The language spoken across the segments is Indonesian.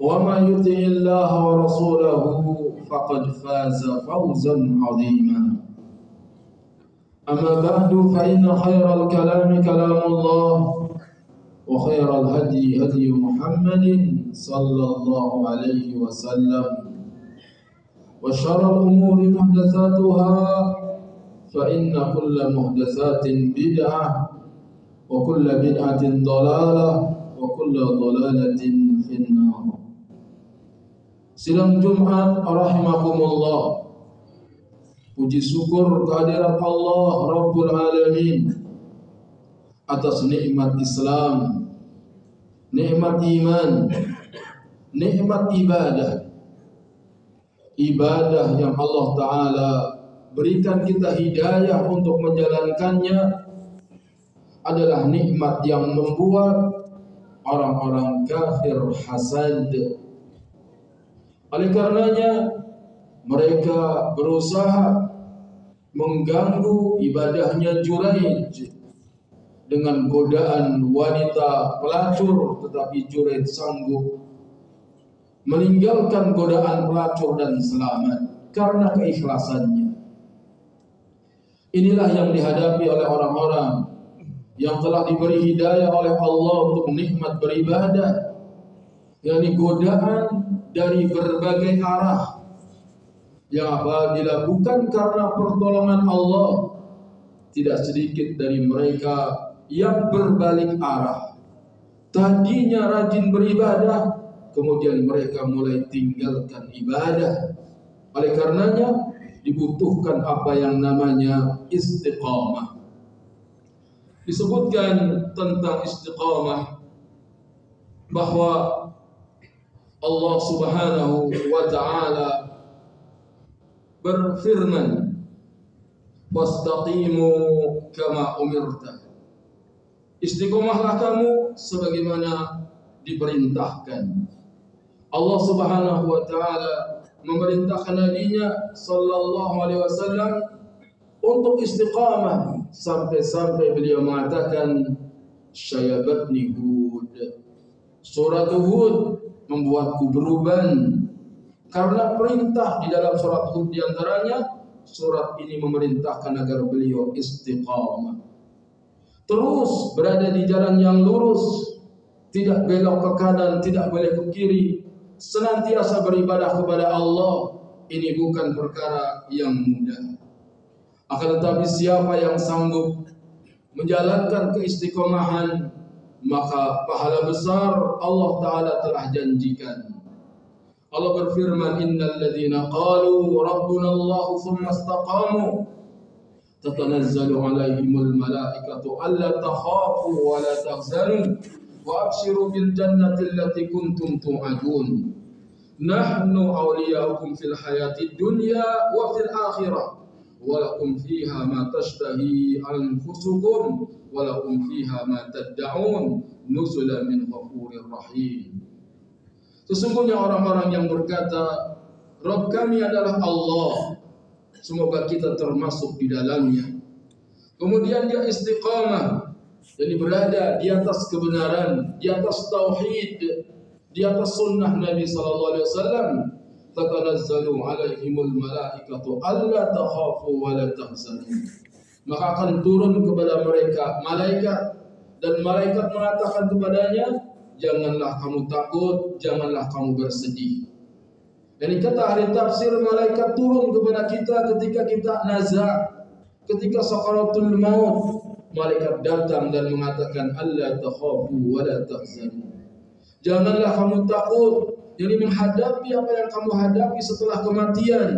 وما يطع الله ورسوله فقد فاز فوزا عظيما. أما بعد فإن خير الكلام كلام الله وخير الهدي هدي محمد صلى الله عليه وسلم. وشر الأمور محدثاتها فإن كل محدثات بدعة وكل بدعة ضلالة وكل ضلالة في النار. Sidang Jumat rahimakumullah. Puji syukur kehadirat Allah Rabbul Alamin atas nikmat Islam, nikmat iman, nikmat ibadah. Ibadah yang Allah Ta'ala berikan kita hidayah untuk menjalankannya adalah nikmat yang membuat orang-orang kafir hasad oleh karenanya mereka berusaha mengganggu ibadahnya Juraij dengan godaan wanita pelacur tetapi Juraij sanggup meninggalkan godaan pelacur dan selamat karena keikhlasannya. Inilah yang dihadapi oleh orang-orang yang telah diberi hidayah oleh Allah untuk nikmat beribadah yakni godaan dari berbagai arah. Yang apabila bukan karena pertolongan Allah tidak sedikit dari mereka yang berbalik arah. Tadinya rajin beribadah kemudian mereka mulai tinggalkan ibadah. Oleh karenanya dibutuhkan apa yang namanya istiqamah. Disebutkan tentang istiqamah bahwa Allah Subhanahu wa taala berfirman wastaqimu kama umirta. Istiqomahlah kamu sebagaimana diperintahkan. Allah Subhanahu wa taala memerintahkan nabinya sallallahu alaihi wasallam untuk istiqamah sampai-sampai beliau mengatakan syayabatni hud. Surat hud membuatku beruban karena perintah di dalam surat Hud di antaranya surat ini memerintahkan agar beliau istiqamah. Terus berada di jalan yang lurus tidak belok ke kanan tidak boleh ke kiri senantiasa beribadah kepada Allah ini bukan perkara yang mudah. Akan tetapi siapa yang sanggup menjalankan keistiqomahan maka pahala besar Allah taala telah janjikan. Allah berfirman innal ladzina qalu rabbuna Allah thumma istaqamu tatanazzalu alaihimul malaikatu alla takhafu wa la tahzanu wa abshiru bil jannati allati kuntum tu'adun nahnu awliyaukum fil hayati dunya wa fil akhirah ولكم فيها ما تشتهي أنفسكم walakum fiha ma tadda'un nuzula min ghafurir rahim. Sesungguhnya orang-orang yang berkata, Rob kami adalah Allah. Semoga kita termasuk di dalamnya. Kemudian dia istiqamah, jadi berada di atas kebenaran, di atas tauhid, di atas sunnah Nabi sallallahu alaihi wasallam. Tatanazzalu alaihimul malaikatu alla takhafu wa la tahzanu. Maka akan turun kepada mereka malaikat dan malaikat mengatakan kepadanya, janganlah kamu takut, janganlah kamu bersedih. Dan kata ahli tafsir malaikat turun kepada kita ketika kita nazar, ketika sakaratul maut, malaikat datang dan mengatakan Allah takhafu wa la tahzanu. Janganlah kamu takut, jadi menghadapi apa yang kamu hadapi setelah kematian.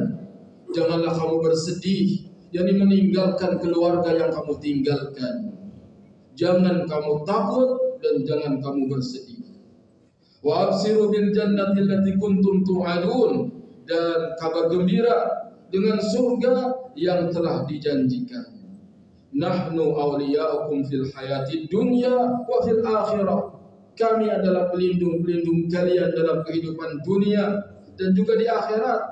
Janganlah kamu bersedih, jadi meninggalkan keluarga yang kamu tinggalkan. Jangan kamu takut dan jangan kamu bersedih. Wa absiru bil jannati allati kuntum tu'adun dan kabar gembira dengan surga yang telah dijanjikan. Nahnu awliya'ukum fil hayati dunya wa fil akhirah. Kami adalah pelindung-pelindung kalian dalam kehidupan dunia dan juga di akhirat.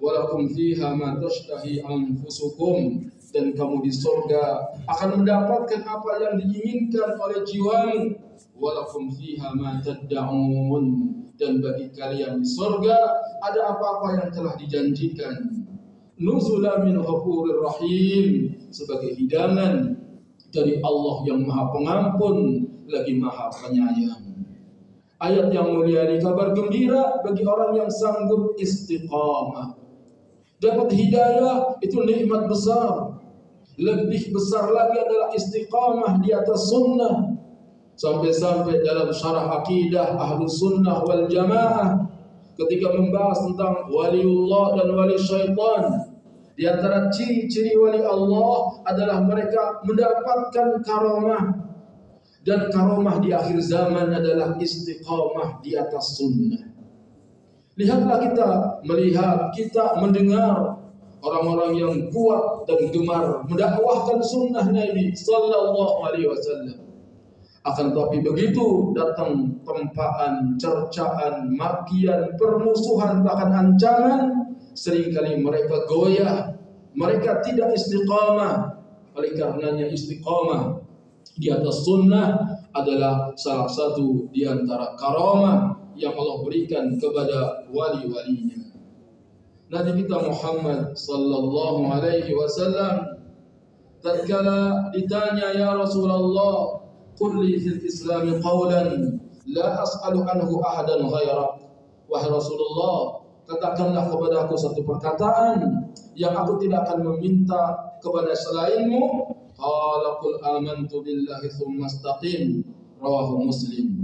Walakum fiha ma tashtahi anfusukum. Dan kamu di sorga akan mendapatkan apa yang diinginkan oleh jiwamu. Walakum fiha ma tad'un. Dan bagi kalian di surga ada apa-apa yang telah dijanjikan. Nuzulan min ghafurir rahim. Sebagai hidangan dari Allah yang Maha Pengampun lagi Maha Penyayang. Ayat yang mulia ini kabar gembira bagi orang yang sanggup istiqamah. Dapat hidayah itu nikmat besar. Lebih besar lagi adalah istiqamah di atas sunnah. Sampai-sampai dalam syarah akidah ahlu sunnah wal jamaah ketika membahas tentang waliullah dan wali syaitan di antara ciri-ciri wali Allah adalah mereka mendapatkan karomah. Dan karomah di akhir zaman adalah istiqamah di atas sunnah lihatlah kita melihat kita mendengar orang-orang yang kuat dan gemar mendakwahkan sunnah Nabi sallallahu alaihi wasallam akan tetapi begitu datang tempaan, cercaan, makian, permusuhan, bahkan ancaman, sering kali mereka goyah, mereka tidak istiqamah. Oleh karenanya istiqamah di atas sunnah adalah salah satu di antara karamah yang Allah berikan kepada wali-walinya. Nabi kita Muhammad sallallahu alaihi wasallam tatkala ditanya ya Rasulullah qul li fil islam qawlan la as'alu anhu ahadan ghairak wahai Rasulullah katakanlah kepada aku satu perkataan yang aku tidak akan meminta kepada selainmu. Qala qul amantu billahi tsumma istaqim. Rawahu muslim.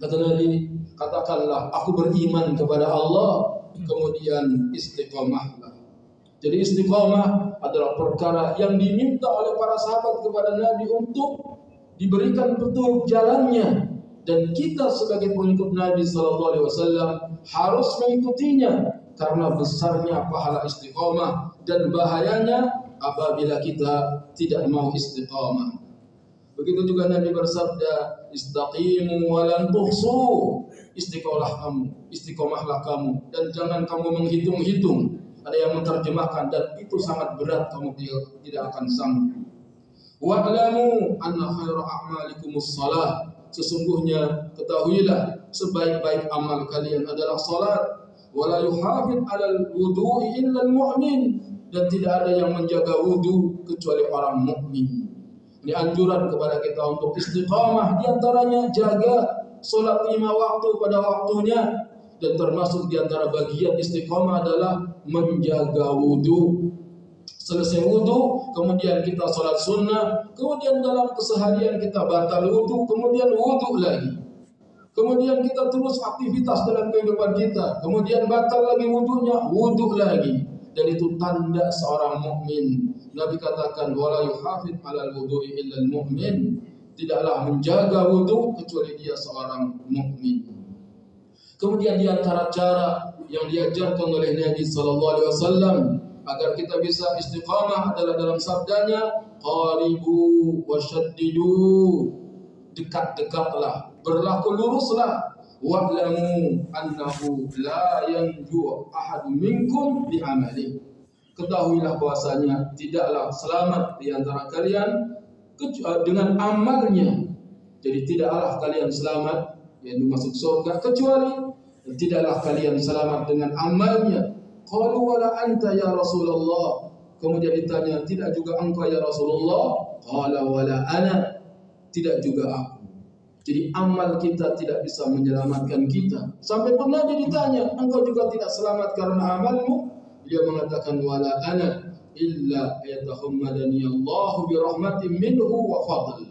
Kata Nabi, katakanlah aku beriman kepada Allah, kemudian istiqomahlah. Jadi istiqomah adalah perkara yang diminta oleh para sahabat kepada Nabi untuk diberikan petunjuk jalannya dan kita sebagai pengikut Nabi Sallallahu Alaihi Wasallam harus mengikutinya karena besarnya pahala istiqomah dan bahayanya apabila kita tidak mau istiqomah. Begitu juga Nabi bersabda, "Istaqimu wa lan tuhsu." Istiqomahlah kamu, istiqomahlah kamu dan jangan kamu menghitung-hitung. Ada yang menerjemahkan dan itu sangat berat kamu tidak akan sanggup. Wa'lamu anna khaira a'malikum salat. Sesungguhnya ketahuilah sebaik-baik amal kalian adalah salat. Wala yuhafid 'alal wudu'i illa al-mu'min dan tidak ada yang menjaga wudu kecuali orang mukmin. Ini anjuran kepada kita untuk istiqamah di antaranya jaga salat lima waktu pada waktunya dan termasuk di antara bagian istiqamah adalah menjaga wudu selesai wudhu, kemudian kita sholat sunnah, kemudian dalam keseharian kita batal wudhu, kemudian wudhu lagi. Kemudian kita terus aktivitas dalam kehidupan kita, kemudian batal lagi wudhunya, wudhu lagi. Dan itu tanda seorang mukmin. Nabi katakan, wala yuhafid alal wudhu'i illa mu'min. Tidaklah menjaga wudhu kecuali dia seorang mukmin. Kemudian di antara cara yang diajarkan oleh Nabi sallallahu alaihi wasallam agar kita bisa istiqamah adalah dalam sabdanya qaribu wa shaddidu dekat-dekatlah berlaku luruslah wa'lamu annahu la yanju ahad minkum bi amali ketahuilah bahwasanya tidaklah selamat di antara kalian dengan amalnya. Jadi tidaklah kalian selamat yaitu masuk surga kecuali tidaklah kalian selamat dengan amalnya. Qalu wala anta ya rasulullah. Kemudian ditanya tidak juga engkau ya rasulullah? Qala wala ana. Tidak juga aku. Jadi amal kita tidak bisa menyelamatkan kita. Sampai pernah ditanya, engkau juga tidak selamat karena amalmu? Dia mengatakan wala ana illa yatahummadani Allah bi rahmatin minhu wa fadl.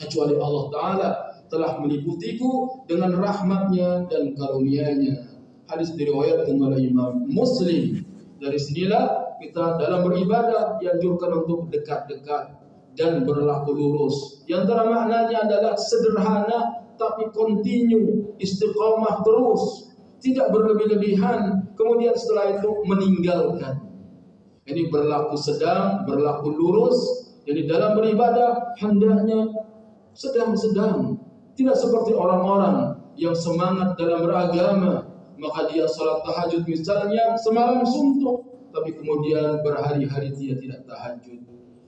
Kecuali Allah Taala telah meliputiku dengan rahmatnya dan karunia-Nya. Hadis diriwayatkan oleh Imam Muslim. Dari sinilah kita dalam beribadah dianjurkan untuk dekat-dekat dan berlaku lurus. Yang antara maknanya adalah sederhana tapi kontinu, istiqomah terus, tidak berlebih-lebihan, kemudian setelah itu meninggalkan. Ini berlaku sedang, berlaku lurus. Jadi dalam beribadah hendaknya sedang-sedang, tidak seperti orang-orang yang semangat dalam beragama, maka dia salat tahajud misalnya semalam suntuk, tapi kemudian berhari-hari dia tidak tahajud.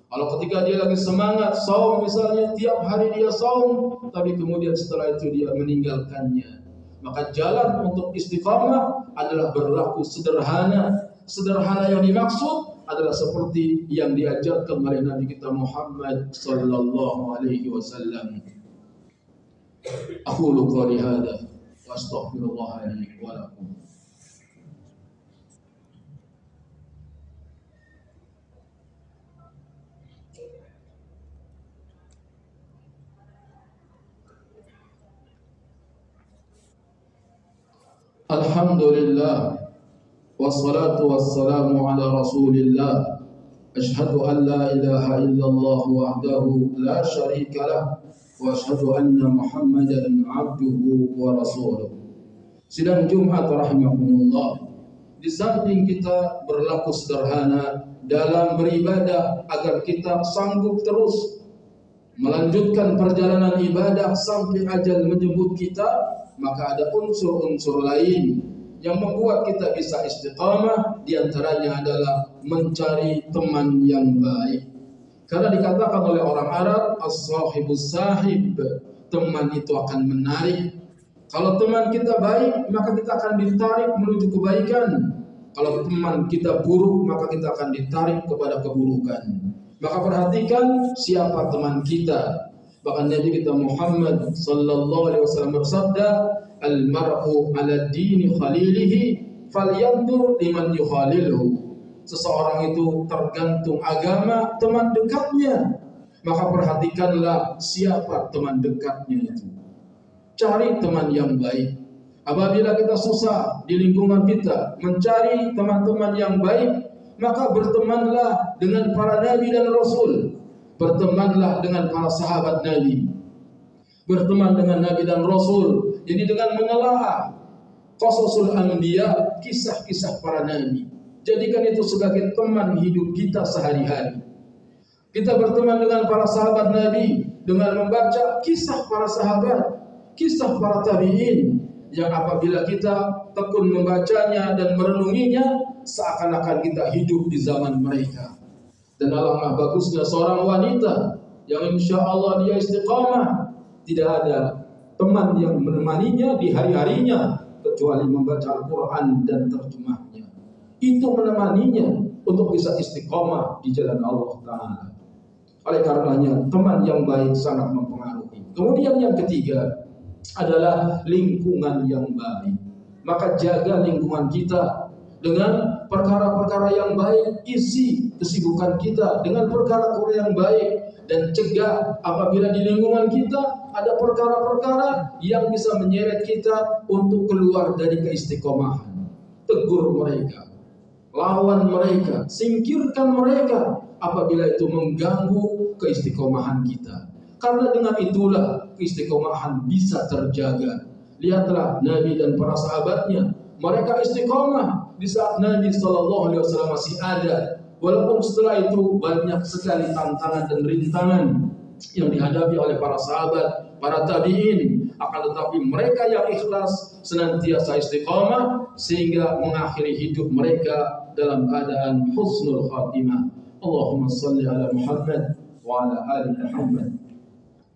Kalau ketika dia lagi semangat saum misalnya tiap hari dia saum, tapi kemudian setelah itu dia meninggalkannya. Maka jalan untuk istiqamah adalah berlaku sederhana. Sederhana yang dimaksud adalah seperti yang diajarkan oleh Nabi kita Muhammad sallallahu alaihi wasallam. Aku qali hada wa astaghfirullah li wa lakum. الحمد لله والصلاة والسلام على رسول الله أشهد أن لا إله إلا الله وحده لا شريك له وأشهد أن محمدا عبده ورسوله Sidang Jumat rahimahumullah Di samping kita berlaku sederhana dalam beribadah agar kita sanggup terus melanjutkan perjalanan ibadah sampai ajal menjemput kita maka ada unsur-unsur lain yang membuat kita bisa istiqamah di antaranya adalah mencari teman yang baik. Karena dikatakan oleh orang Arab as-sahibus sahib, teman itu akan menarik. Kalau teman kita baik, maka kita akan ditarik menuju kebaikan. Kalau teman kita buruk, maka kita akan ditarik kepada keburukan. Maka perhatikan siapa teman kita, Bahkan Nabi kita Muhammad sallallahu alaihi wasallam bersabda, "Al-mar'u 'ala dini khalilihi falyandur liman yukhalilhu." Seseorang itu tergantung agama teman dekatnya. Maka perhatikanlah siapa teman dekatnya itu. Cari teman yang baik. Apabila kita susah di lingkungan kita mencari teman-teman yang baik, maka bertemanlah dengan para nabi dan rasul bertemanlah dengan para sahabat Nabi. Berteman dengan Nabi dan Rasul. Jadi dengan menelaah qasasul anbiya, kisah-kisah para nabi. Jadikan itu sebagai teman hidup kita sehari-hari. Kita berteman dengan para sahabat Nabi dengan membaca kisah para sahabat, kisah para tabi'in yang apabila kita tekun membacanya dan merenunginya seakan-akan kita hidup di zaman mereka. Dan alangkah bagusnya seorang wanita yang insya Allah dia istiqamah. Tidak ada teman yang menemaninya di hari-harinya kecuali membaca Al-Quran dan terjemahnya. Itu menemaninya untuk bisa istiqamah di jalan Allah Ta'ala. Oleh karenanya teman yang baik sangat mempengaruhi. Kemudian yang ketiga adalah lingkungan yang baik. Maka jaga lingkungan kita dengan perkara-perkara yang baik, isi kesibukan kita dengan perkara-perkara yang baik dan cegah apabila di lingkungan kita ada perkara-perkara yang bisa menyeret kita untuk keluar dari keistiqomahan. Tegur mereka, lawan mereka, singkirkan mereka apabila itu mengganggu keistiqomahan kita. Karena dengan itulah keistiqomahan bisa terjaga. Lihatlah Nabi dan para sahabatnya, mereka istiqomah di saat Nabi Shallallahu Alaihi Wasallam masih ada. Walaupun setelah itu banyak sekali tantangan dan rintangan yang dihadapi oleh para sahabat, para tabi'in, akan tetapi mereka yang ikhlas senantiasa istiqamah sehingga mengakhiri hidup mereka dalam keadaan husnul khatimah. Allahumma salli ala Muhammad wa ala ali Muhammad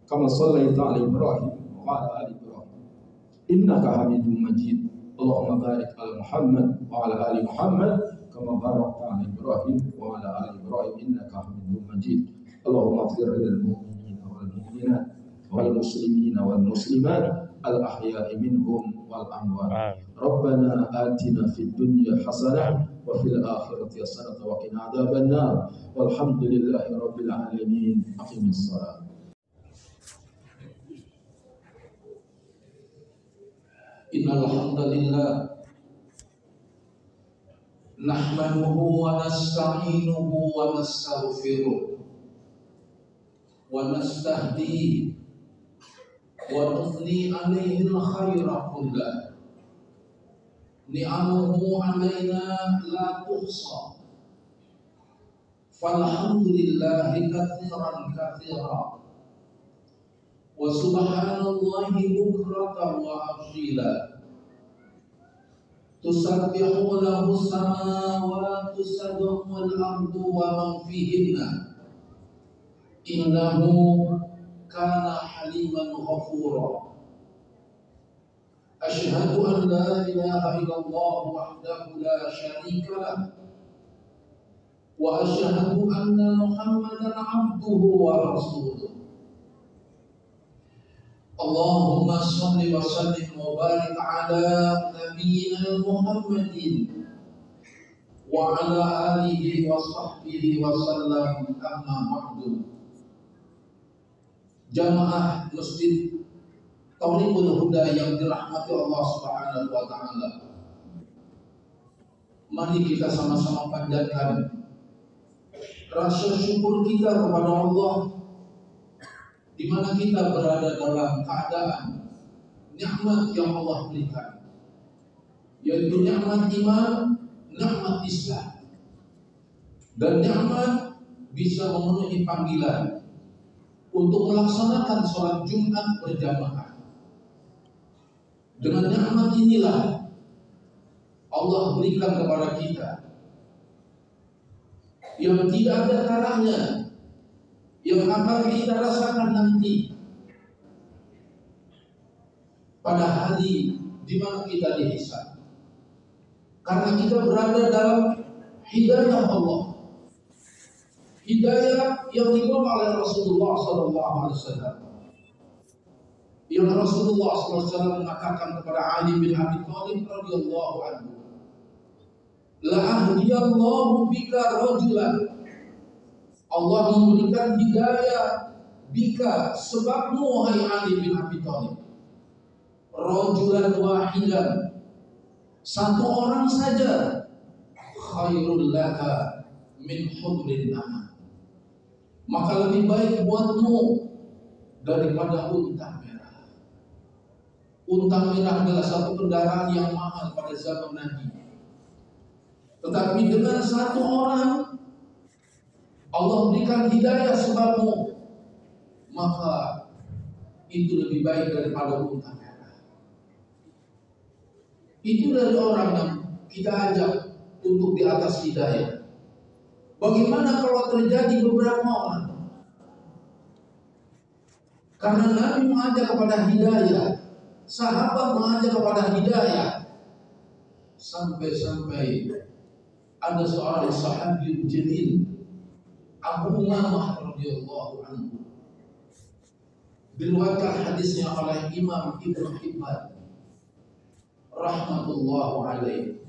kama sallaita ala Ibrahim wa ala ali Ibrahim innaka Hamidum Majid. اللهم بارك على محمد وعلى آل محمد كما باركت على إبراهيم وعلى آل إبراهيم إنك حميد مجيد. اللهم اغفر للمؤمنين والمؤمنات والمسلمين والمسلمات الأحياء منهم والأموات. ربنا آتنا في الدنيا حسنة وفي الآخرة حسنة وقنا عذاب النار. والحمد لله رب العالمين. أقم الصلاة. إن الحمد لله نحمده ونستعينه ونستغفره ونستهديه ونثني عليه الخير كله. نعمه علينا لا تحصى. فالحمد لله كثيرا كثيرا. وسبحان الله بكرة وأصيلا. تسبح له السماوات السبع والأرض ومن فيهن. إنه كان حليما غفورا. أشهد أن لا إله إلا الله وحده لا شريك له. وأشهد أن محمدا عبده ورسوله. اللهم صل وسلم وبارك على نبينا محمد وعلى آله وصحبه وسلم أما بعد jamaah masjid Tauhidul Huda yang dirahmati Allah Subhanahu wa taala. Mari kita sama-sama panjatkan rasa syukur kita kepada Allah di mana kita berada dalam keadaan nikmat yang Allah berikan yaitu nikmat iman, nikmat Islam dan nikmat bisa memenuhi panggilan untuk melaksanakan sholat Jumat berjamaah. Dengan nikmat inilah Allah berikan kepada kita yang tidak ada kalahnya yang akan kita rasakan nanti pada hari di mana kita dihisab. Karena kita berada dalam hidayah Allah hidayah yang dibawa oleh Rasulullah Sallallahu Alaihi Wasallam. Yang Rasulullah SAW mengatakan kepada Ali bin Abi Thalib radhiyallahu anhu, La ahdiyallahu bika rajulan. Allah memberikan hidayah bika sebabmu wahai Ali bin Abi Thalib. Rajulan wahidan. Satu orang saja khairul laka min hudrin maka lebih baik buatmu daripada unta merah. Unta merah adalah satu kendaraan yang mahal pada zaman Nabi. Tetapi dengan satu orang Allah berikan hidayah sebabmu, maka itu lebih baik daripada unta merah. Itu dari orang yang kita ajak untuk di atas hidayah. Bagaimana kalau terjadi beberapa orang? Karena Nabi mengajak kepada hidayah, sahabat mengajak kepada hidayah, sampai-sampai ada seorang sahabat jalil Abu Umamah radhiyallahu anhu. Diriwayatkan hadisnya oleh Imam Ibnu Hibban rahmatullahu alaihi.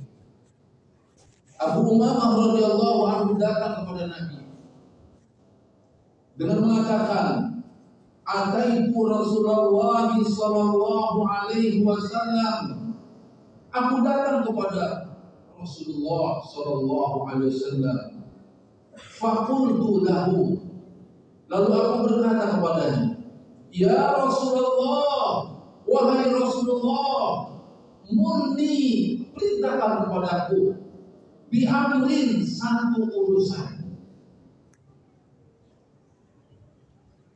Abu Umamah radhiyallahu anhu datang kepada Nabi dengan mengatakan, "Ataitu Rasulullah sallallahu alaihi wasallam." Aku datang kepada Rasulullah sallallahu alaihi wasallam. Fakultu lahu. Lalu aku berkata kepadanya, "Ya Rasulullah, wahai Rasulullah, murni perintahkan kepadaku biamrin satu urusan.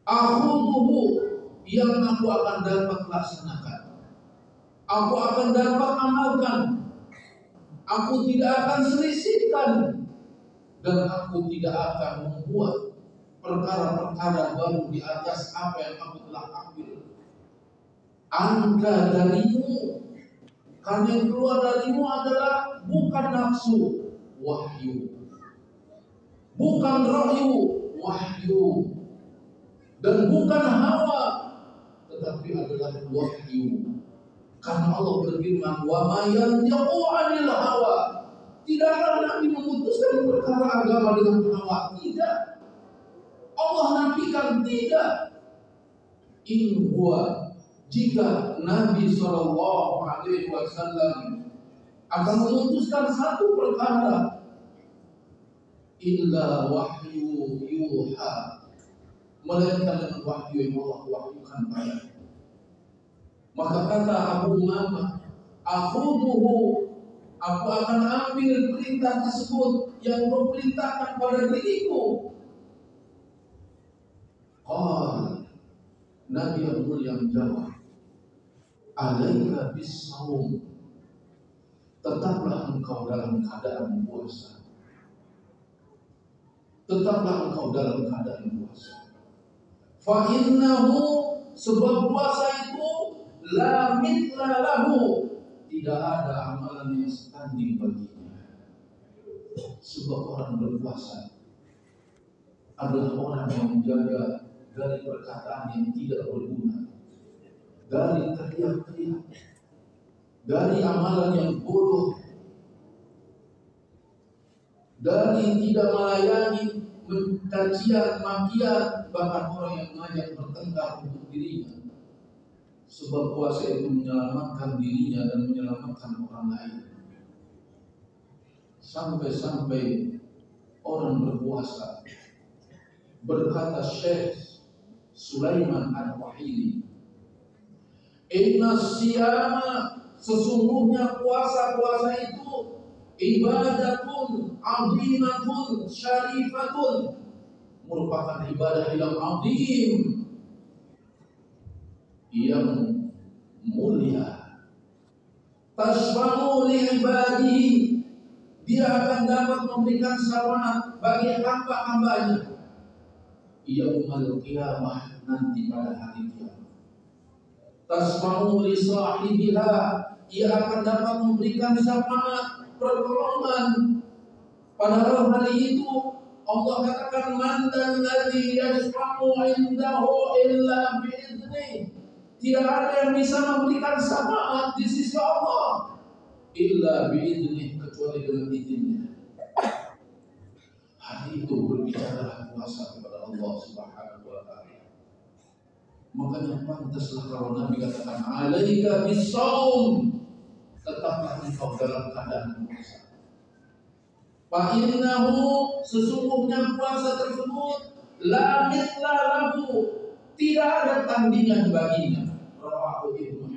Akhuduhu yang aku akan dapat laksanakan. Aku akan dapat amalkan. Aku tidak akan selisihkan dan aku tidak akan membuat perkara-perkara baru di atas apa yang aku telah ambil. Angka darimu karena yang keluar darimu adalah bukan nafsu, wahyu. Bukan rohyu, wahyu. Dan bukan hawa, tetapi adalah wahyu. Karena Allah berfirman, "Wa ma 'anil hawa." Tidaklah Nabi memutuskan perkara agama dengan hawa, tidak. Allah nafikan tidak. In huwa jika Nabi Shallallahu Alaihi Wasallam akan memutuskan satu perkara, illa wahyu yuha, melainkan dengan wahyu yang Allah wahyukan pada. Maka kata Abu Umamah, akhuduhu, aku akan ambil perintah tersebut yang kau perintahkan pada diriku. Qal Nabi yang mulia menjawab, alaika bisawm tetaplah engkau dalam keadaan puasa. Tetaplah engkau dalam keadaan puasa. Fa innahu sebab puasa itu la mithla lahu tidak ada amalan yang setanding baginya sebab orang berpuasa adalah orang yang menjaga dari perkataan yang tidak berguna dari teriak-teriak, dari amalan yang bodoh, dari tidak melayani kajian, makian, bahkan orang yang mengajak bertengkar untuk dirinya. Sebab puasa itu menyelamatkan dirinya dan menyelamatkan orang lain. Sampai-sampai orang berpuasa berkata Syekh Sulaiman Al-Wahili Inna siyama sesungguhnya puasa-puasa itu ibadatun azimatun syarifatun merupakan ibadah yang azim yang mulia. Tasfamu li ibadihi dia akan dapat memberikan syafaat bagi hamba-hambanya. Yaumul qiyamah nanti pada hari kiamat. Tasma'u li sahibiha ia akan dapat memberikan syafaat pertolongan. Padahal hari itu Allah katakan man dan ladzi yashfa'u indahu illa bi'idznih tidak ada yang bisa memberikan syafaat di sisi Allah. Illa bi'idznih kecuali dengan izinnya. Hari itu berbicara kuasa kepada Allah Subhanahu wa taala. Makanya pantaslah kalau Nabi katakan alaika bisawm tetaplah engkau dalam keadaan puasa. Fa innahu sesungguhnya puasa tersebut la lahu. Tidak ada tandingan baginya. Ibnu.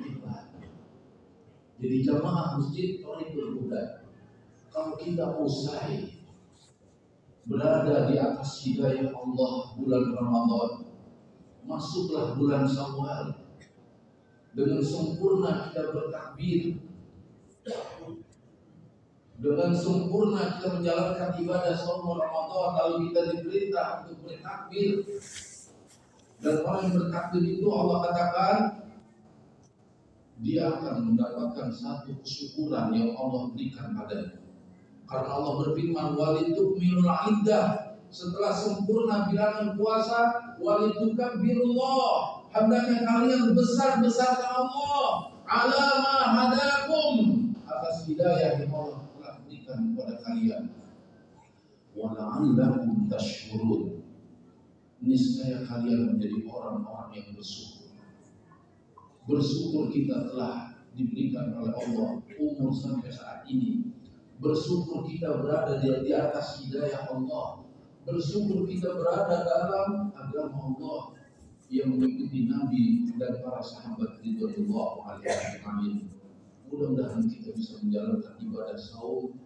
Jadi jamaah masjid Thariqul Huda kalau kita usai berada di atas hidayah Allah bulan Ramadan masuklah bulan Syawal. Dengan sempurna kita bertakbir. Dengan sempurna kita menjalankan ibadah selama Ramadan lalu kita diperintah untuk bertakbir. Dan orang yang bertakbir itu Allah katakan dia akan mendapatkan satu kesyukuran yang Allah berikan padanya. Karena Allah berfirman walitukmilul iddah setelah sempurna bilangan puasa walitukabbirullah. Hendaknya kalian besar-besarkan Allah. Alama hadakum. Atas hidayah yang Allah telah berikan kepada kalian. Wala'allakum tashkurun. Niscaya kalian menjadi orang-orang yang bersyukur bersyukur kita telah diberikan oleh Allah umur sampai saat ini. Bersyukur kita berada di, di atas hidayah Allah. Bersyukur kita berada dalam agama Allah yang mengikuti Nabi dan para sahabat ridwanullah alaihi amin. Mudah-mudahan kita bisa menjalankan ibadah saum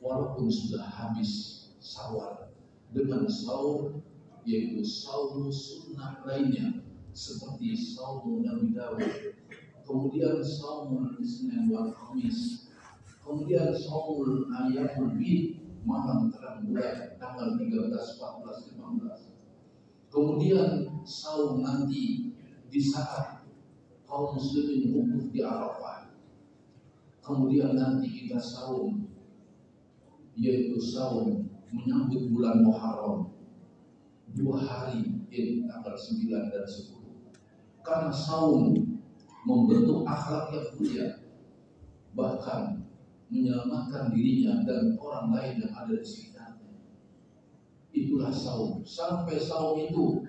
walaupun sudah habis sawal dengan saum yaitu saum sunnah lainnya seperti saum Nabi Dawud, kemudian saum Isnin wal Khamis, kemudian saum ayamul bid malam terang bulan tanggal 13, 14, 15. Kemudian saum nanti di saat kaum muslimin wukuf di Arafah. Kemudian nanti kita saum yaitu saum menyambut bulan Muharram dua hari yaitu tanggal 9 dan 10 karena saum membentuk akhlak yang mulia bahkan menyelamatkan dirinya dan orang lain yang ada di sekitarnya. Itulah saum. Sampai saum itu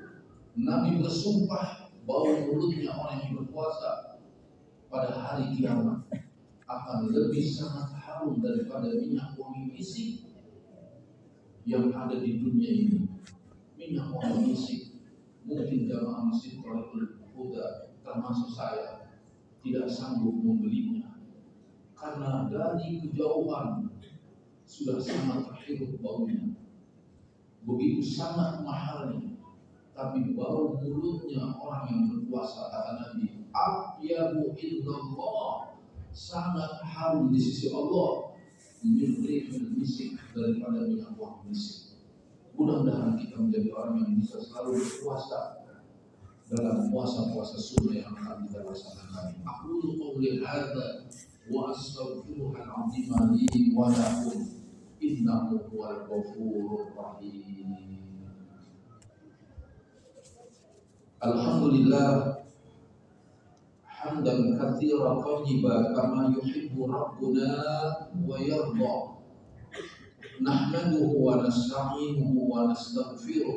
Nabi bersumpah bahwa mulutnya orang yang berpuasa pada hari kiamat akan lebih sangat harum daripada minyak wangi misik yang ada di dunia ini. Minyak wangi misik mungkin jamaah masjid Tolakul Huda termasuk saya tidak sanggup membelinya. Karena dari kejauhan sudah sangat terhirup baunya. Begitu sangat mahalnya tapi bau mulutnya orang yang berpuasa kata Nabi abyabu illallah sangat harum di sisi Allah min misik daripada minyak wangi misik. Mudah-mudahan kita menjadi orang yang bisa selalu berpuasa dalam puasa-puasa sunnah yang akan kita laksanakan. Aku qouli hadza wa astaghfirullahal azim li wa lakum innahu huwal ghafurur rahim. Alhamdulillah hamdan katsira tayyiba kama yuhibbu rabbuna wa yarda. نحمده ونستعينه ونستغفره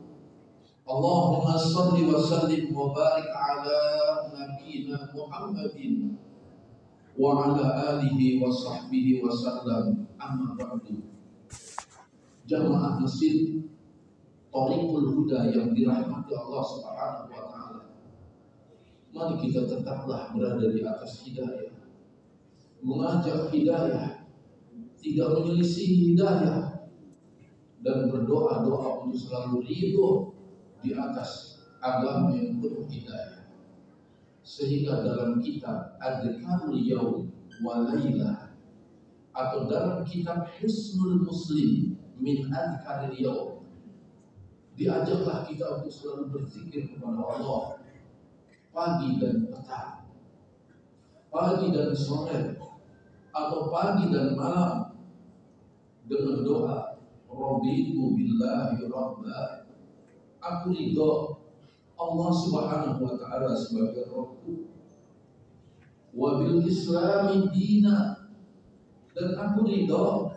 Allahumma salli wa sallim wa barik ala nabiyyina Muhammadin wa ala alihi wa sahbihi wa sallam. Amma ba'du. Jamaah Masjid Tariqul Huda yang dirahmati Allah Subhanahu wa taala. Mari kita tetaplah berada di atas hidayah. Mengajak hidayah tidak menyelisih hidayah. Dan berdoa doa untuk selalu ridho di atas agama yang penuh hidayah. Sehingga dalam kitab Adhikarul Yaum Walayla atau dalam kitab Husnul Muslim min Adhikarul Yaum diajaklah kita untuk selalu berzikir kepada Allah pagi dan petang, pagi dan sore, atau pagi dan malam dengan doa Rabbiku billahi rabba aku ridho Allah Subhanahu wa taala sebagai Rabbku. Wa bil islami dina. Dan aku ridho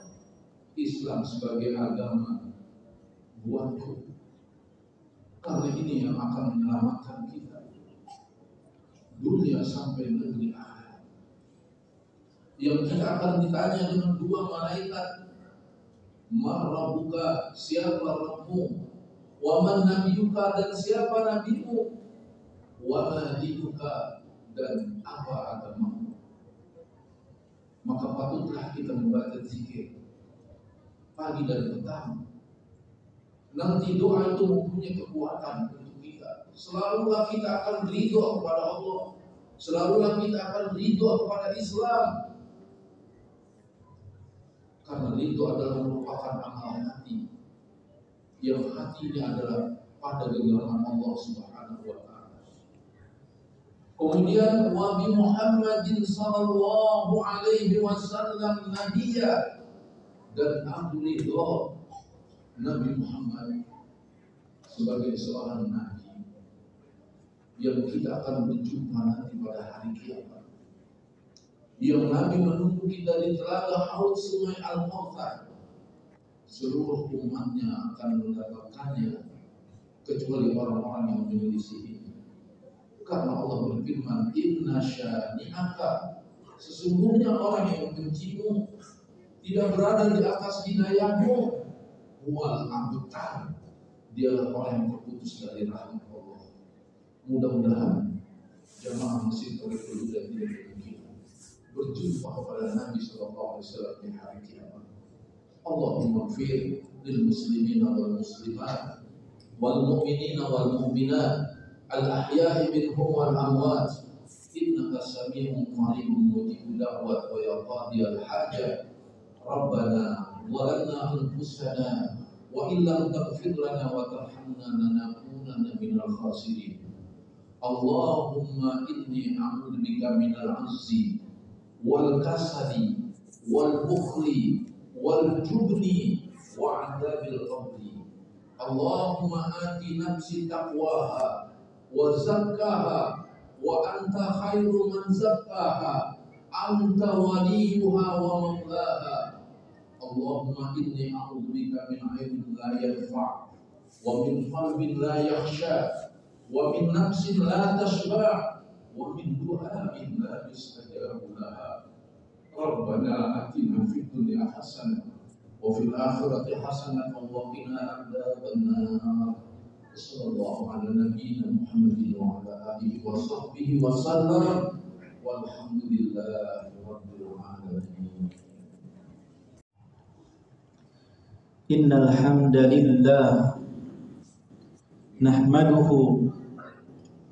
Islam sebagai agama buatku. Karena ini yang akan menyelamatkan kita. Dunia sampai negeri akhirat. Yang kita akan ditanya dengan dua malaikat. Marabuka siapa Rabbimu Waman nabiyuka dan siapa nabimu? Wama dinuka dan apa agamamu? Maka patutlah kita membaca zikir pagi dan petang. Nanti doa itu mempunyai kekuatan untuk kita. Selalulah kita akan ridho kepada Allah. Selalulah kita akan ridho kepada Islam. Karena ridho adalah merupakan amal hati yang hatinya adalah pada genggaman Allah Subhanahu wa taala. Kemudian wa bi Muhammadin sallallahu alaihi wasallam nabiyya dan aku Nabi Muhammad sebagai seorang nabi yang kita akan berjumpa nanti pada hari kiamat. Yang Nabi menunggu kita di telaga haud sungai Al-Kautsar seluruh umatnya akan mendapatkannya kecuali orang-orang yang menyelisih Karena Allah berfirman, Inna syani'aka Sesungguhnya orang yang membencimu tidak berada di atas hidayahmu. Wal abtar. Dialah orang yang terputus dari rahmat Allah. Mudah-mudahan jamaah masjid Tariqul Huda tidak. Berjumpa kepada Nabi Sallallahu Alaihi Wasallam di hari kiamat. Allahumma fir lil muslimin wal muslimat wal mu'minin wal mu'minat al ahya'i minhum wal amwat innaka sami'un qaribun mujibud da'wat wa ya qadiyal hajat Rabbana walanna anfusana wa illam taghfir lana wa tarhamna lanakunanna minal khasirin. Allahumma inni a'udzu bika minal azzi wal kasali wal bukhli wal jubni wa 'adzabil qabri Allahumma ati nafsi taqwaha wa zakkaha wa anta khairu man zakkaha anta waliyuha wa maulaha Allahumma inni a'udzu bika min ilmin la yanfa' wa min qalbin la yakhsha wa min nafsin ربنا آتنا في الدنيا حسنة وفي الآخرة حسنة وقنا عذاب النار. صلى الله على نبينا محمد وعلى آله وصحبه وسلم. والحمد لله رب العالمين. إن الحمد لله نحمده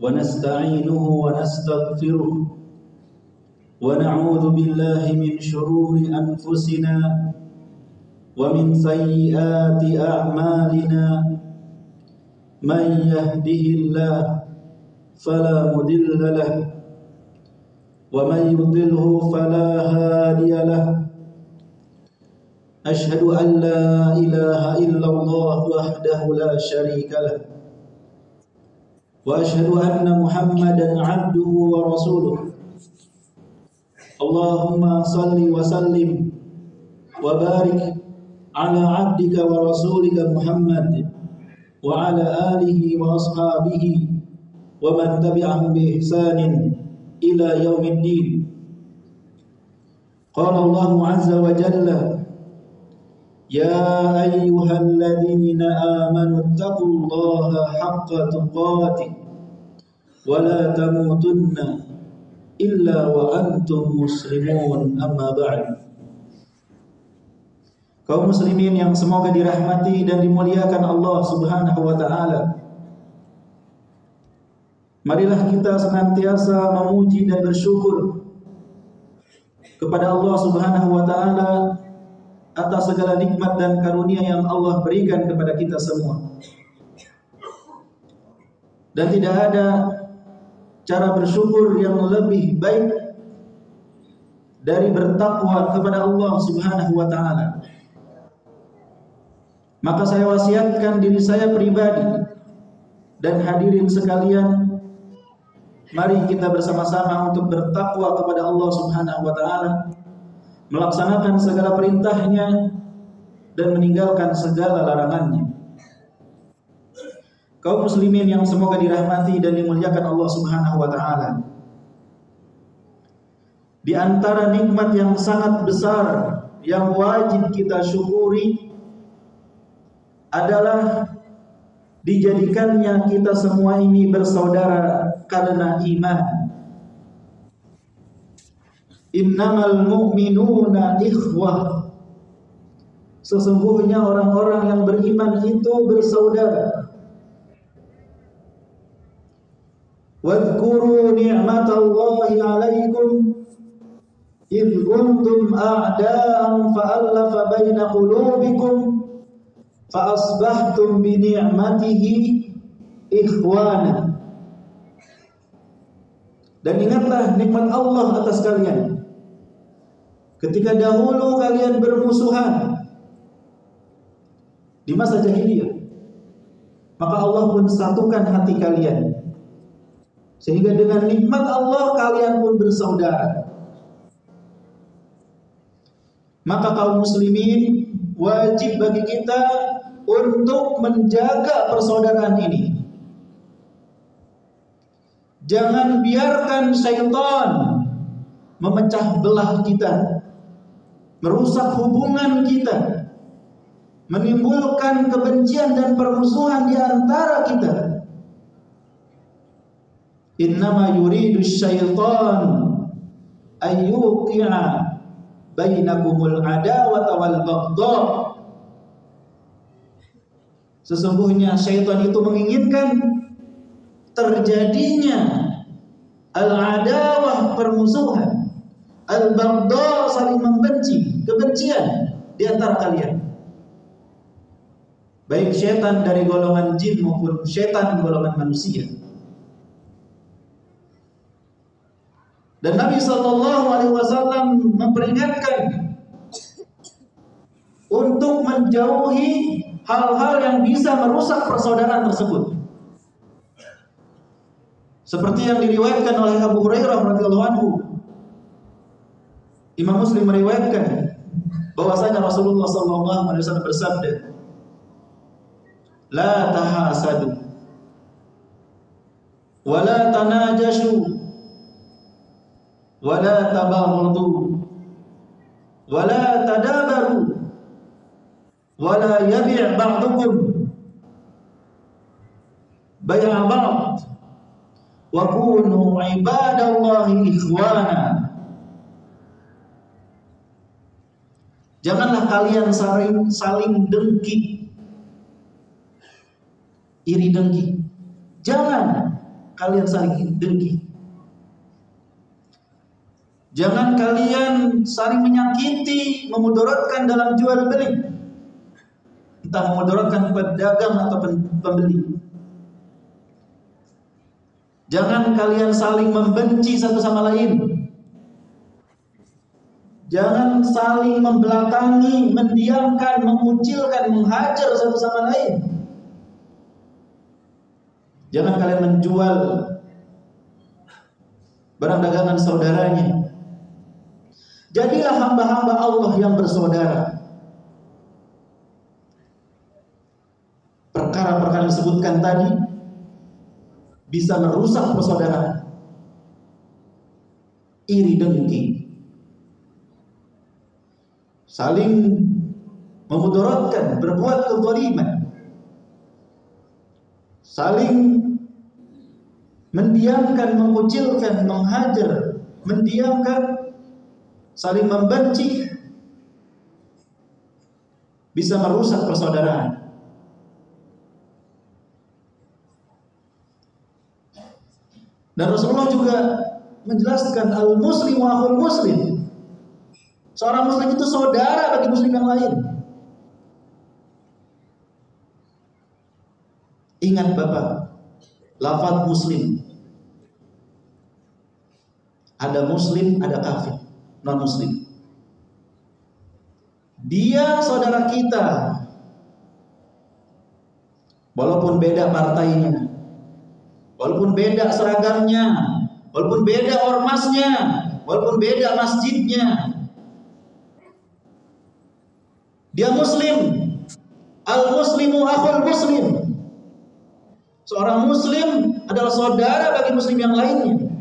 ونستعينه ونستغفره ونعوذ بالله من شرور أنفسنا ومن سيئات أعمالنا. من يهده الله فلا مضل له ومن يضله فلا هادي له. أشهد أن لا إله إلا الله وحده لا شريك له وأشهد أن محمدا عبده ورسوله. اللهم صل وسلم وبارك على عبدك ورسولك محمد وعلى آله وأصحابه ومن تبعهم بإحسان إلى يوم الدين. قال الله عز وجل يا أيها الذين آمنوا اتقوا الله حق تقاته ولا تموتن illa antum muslimun amma kaum muslimin yang semoga dirahmati dan dimuliakan Allah Subhanahu wa taala. Marilah kita senantiasa memuji dan bersyukur kepada Allah Subhanahu wa taala atas segala nikmat dan karunia yang Allah berikan kepada kita semua. Dan tidak ada cara bersyukur yang lebih baik dari bertakwa kepada Allah Subhanahu wa taala. Maka saya wasiatkan diri saya pribadi dan hadirin sekalian mari kita bersama-sama untuk bertakwa kepada Allah Subhanahu wa taala melaksanakan segala perintahnya dan meninggalkan segala larangannya. Kaum muslimin yang semoga dirahmati dan dimuliakan Allah Subhanahu wa taala. Di antara nikmat yang sangat besar yang wajib kita syukuri adalah dijadikannya kita semua ini bersaudara karena iman. Innamal mu'minuna ikhwah. Sesungguhnya orang-orang yang beriman itu bersaudara. Ni'matallahi 'alaikum idh kuntum a'da'an fa'alafa baina qulubikum fa asbahtum bi ni'matihi ikhwana. Dan ingatlah nikmat Allah atas kalian. Ketika dahulu kalian bermusuhan di masa jahiliyah, maka Allah pun satukan hati kalian. Sehingga dengan nikmat Allah kalian pun bersaudara. Maka kaum muslimin wajib bagi kita untuk menjaga persaudaraan ini. Jangan biarkan syaitan memecah belah kita, merusak hubungan kita, menimbulkan kebencian dan permusuhan di antara kita. Innama yuridu syaitan ayyuqi'a bainakumul adawata wal baghdha. Sesungguhnya syaitan itu menginginkan terjadinya al-adawah permusuhan, al-baghdha saling membenci, kebencian di antara kalian. Baik syaitan dari golongan jin maupun syaitan golongan manusia. Dan Nabi Shallallahu Alaihi Wasallam memperingatkan untuk menjauhi hal-hal yang bisa merusak persaudaraan tersebut. Seperti yang diriwayatkan oleh Abu Hurairah radhiyallahu anhu. Imam Muslim meriwayatkan bahwasanya Rasulullah sallallahu alaihi wasallam bersabda, "La tahasadu wa la tanajashu wala tabaghadu wala tadabaru. Wala yabi' ba'dukum. Bay'a ba'd. Wa kunu ibadallahi ikhwana. Janganlah kalian saling saling dengki. Iri dengki. Jangan kalian saling dengki. Jangan kalian saling menyakiti, memudaratkan dalam jual beli. Entah memudaratkan pedagang atau pembeli. Jangan kalian saling membenci satu sama lain. Jangan saling membelakangi, mendiamkan, mengucilkan, menghajar satu sama lain. Jangan kalian menjual barang dagangan saudaranya Jadilah hamba-hamba Allah yang bersaudara. Perkara-perkara yang disebutkan tadi bisa merusak persaudaraan. Iri dengki. Saling memudaratkan, berbuat kezaliman. Saling mendiamkan, mengucilkan, menghajar, mendiamkan saling membenci bisa merusak persaudaraan. Dan Rasulullah juga menjelaskan al-muslim wa akhul muslim. Seorang muslim itu saudara bagi muslim yang lain. Ingat Bapak, lafaz muslim. Ada muslim, ada kafir non muslim. Dia saudara kita. Walaupun beda partainya. Walaupun beda seragamnya, walaupun beda ormasnya, walaupun beda masjidnya. Dia muslim. Al-muslimu akhul muslim. Seorang muslim adalah saudara bagi muslim yang lainnya.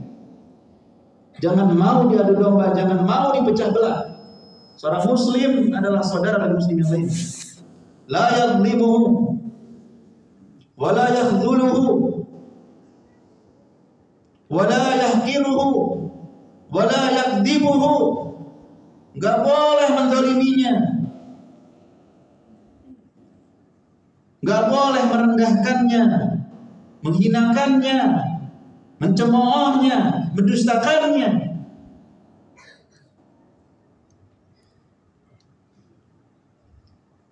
Jangan mau diadu domba, jangan mau dipecah belah. Seorang muslim adalah saudara bagi muslim yang lain. La yadlimuhu wa la yakhdhuluhu wa la yahqiruhu wa boleh menzaliminya. Enggak boleh merendahkannya, menghinakannya, mencemoohnya, mendustakannya.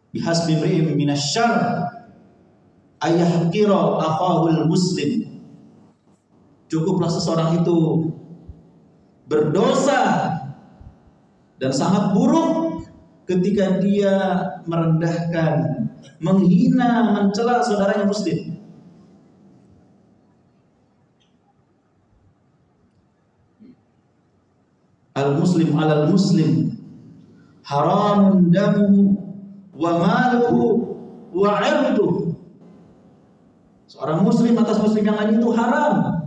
Bihasbi mri'im minasyar ayahqira akhahul muslim. Cukuplah seseorang itu berdosa dan sangat buruk ketika dia merendahkan, menghina, mencela saudaranya muslim. Al muslim alal muslim. Haramun damuhu wa maluhu wa seorang muslim atas muslim yang lain itu haram.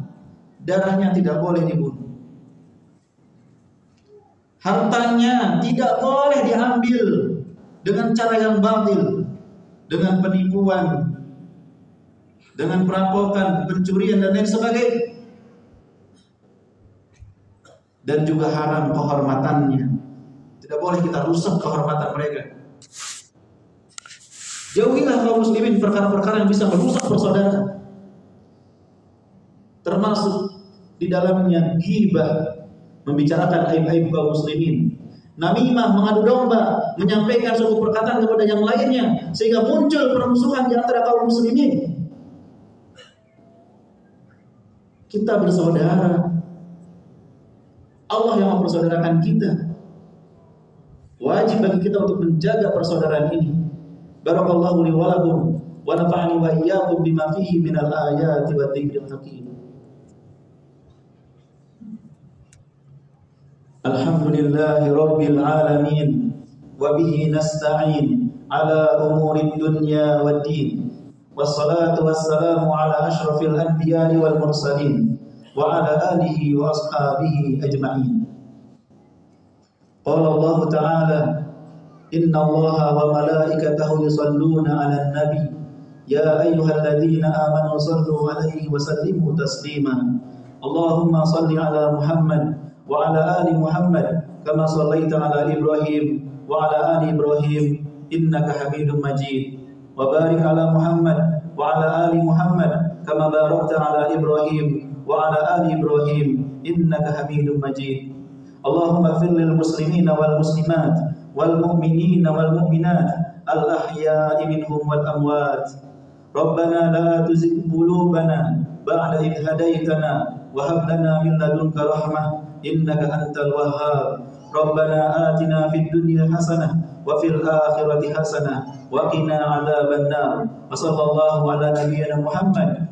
Darahnya tidak boleh dibunuh. Hartanya tidak boleh diambil dengan cara yang batil, dengan penipuan, dengan perampokan, pencurian dan lain sebagainya. Dan juga haram kehormatannya. Tidak boleh kita rusak kehormatan mereka. Jauhilah kaum muslimin perkara-perkara yang bisa merusak persaudaraan. Termasuk di dalamnya ghibah, membicarakan aib-aib kaum muslimin. Namimah mengadu domba, menyampaikan suatu perkataan kepada yang lainnya sehingga muncul permusuhan di antara kaum muslimin. Kita bersaudara. Allah yang mempersaudarakan kita. Wajib bagi kita untuk menjaga persaudaraan ini. Barakallahu li wa lakum wa nafa'ani wa iyyakum bima fihi min al-ayati wa dzikril hakim. Alhamdulillahi rabbil alamin wa bihi nasta'in ala umuri dunya wad din. Wassalatu wassalamu ala ashrafil anbiya'i wal mursalin. وعلى آله وأصحابه أجمعين. قال الله تعالى إن الله وملائكته يصلون على النبي. يا أيها الذين آمنوا صلوا عليه وسلموا تسليما. اللهم صل على محمد وعلى آل محمد كما صليت على إبراهيم وعلى آل إبراهيم إنك حميد مجيد. وبارك على محمد وعلى آل محمد كما باركت على إبراهيم وعلى آل إبراهيم إنك حميد مجيد. اللهم اغفر للمسلمين والمسلمات والمؤمنين والمؤمنات الأحياء منهم والأموات. ربنا لا تزغ قلوبنا بعد إذ هديتنا وهب لنا من لدنك رحمة إنك أنت الوهاب. ربنا آتنا في الدنيا حسنة وفي الآخرة حسنة وقنا عذاب النار. وصلى الله على نبينا محمد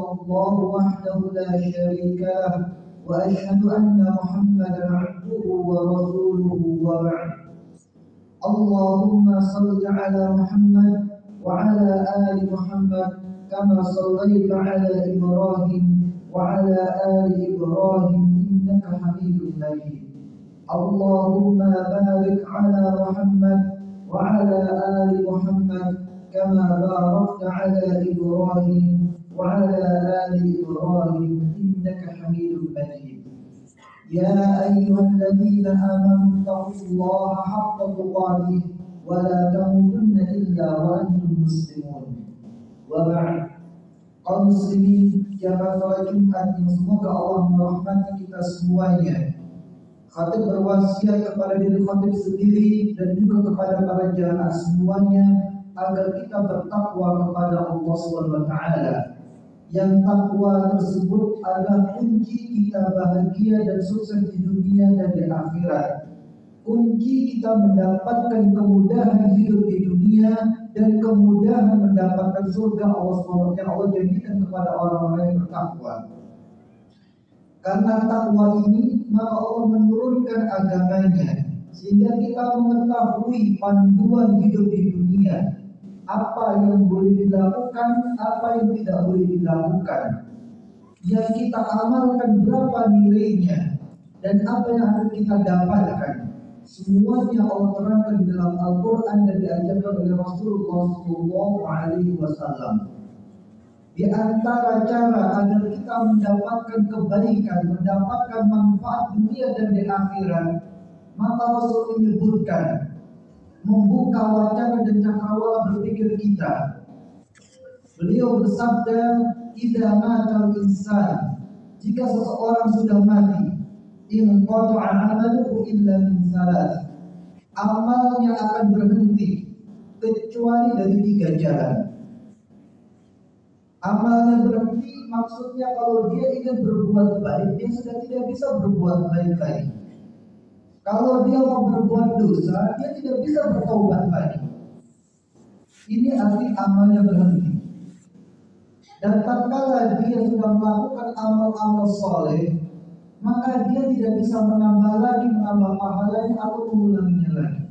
الله وحده لا شريك له وأشهد أن محمدا عبده ورسوله وبعد. اللهم صل على محمد وعلى آل محمد كما صليت على إبراهيم وعلى آل إبراهيم إنك حميد مجيد. اللهم بارك على محمد وعلى آل محمد كما باركت على إبراهيم وعلى آل إبراهيم إنك حميد مجيد يا أيها الذين آمنوا اتقوا الله حق تقاته ولا تموتن إلا وأنتم مسلمون وبعد kaum muslimin jamaah sholat Jumat yang semoga Allah merahmati kita semuanya. Khatib berwasiat kepada diri khatib sendiri dan juga kepada para jamaah semuanya agar kita bertakwa kepada Allah Subhanahu wa taala. Yang takwa tersebut adalah kunci kita bahagia dan sukses di dunia dan di akhirat. Kunci kita mendapatkan kemudahan hidup di dunia dan kemudahan mendapatkan surga Allah SWT yang Allah janjikan kepada orang-orang yang bertakwa. Karena takwa ini maka Allah menurunkan agamanya sehingga kita mengetahui panduan hidup di dunia apa yang boleh dilakukan, apa yang tidak boleh dilakukan. Yang kita amalkan berapa nilainya dan apa yang harus kita dapatkan. Semuanya Allah terangkan di dalam Al-Quran dan diajarkan oleh Rasulullah SAW. Di antara cara agar kita mendapatkan kebaikan, mendapatkan manfaat dunia dan di akhirat, maka Rasul menyebutkan membuka wacana dan cakrawala berpikir kita. Beliau bersabda, "Idza mata insan jika seseorang sudah mati, in qata'a 'amaluhu illa min salat." Amalnya akan berhenti kecuali dari tiga jalan. Amalnya berhenti maksudnya kalau dia ingin berbuat baik, dia sudah tidak bisa berbuat baik lagi. Kalau dia mau berbuat dosa, dia tidak bisa bertobat lagi. Ini arti amalnya berhenti. Dan tatkala dia sudah melakukan amal-amal soleh, maka dia tidak bisa menambah lagi, menambah pahalanya atau mengulanginya lagi.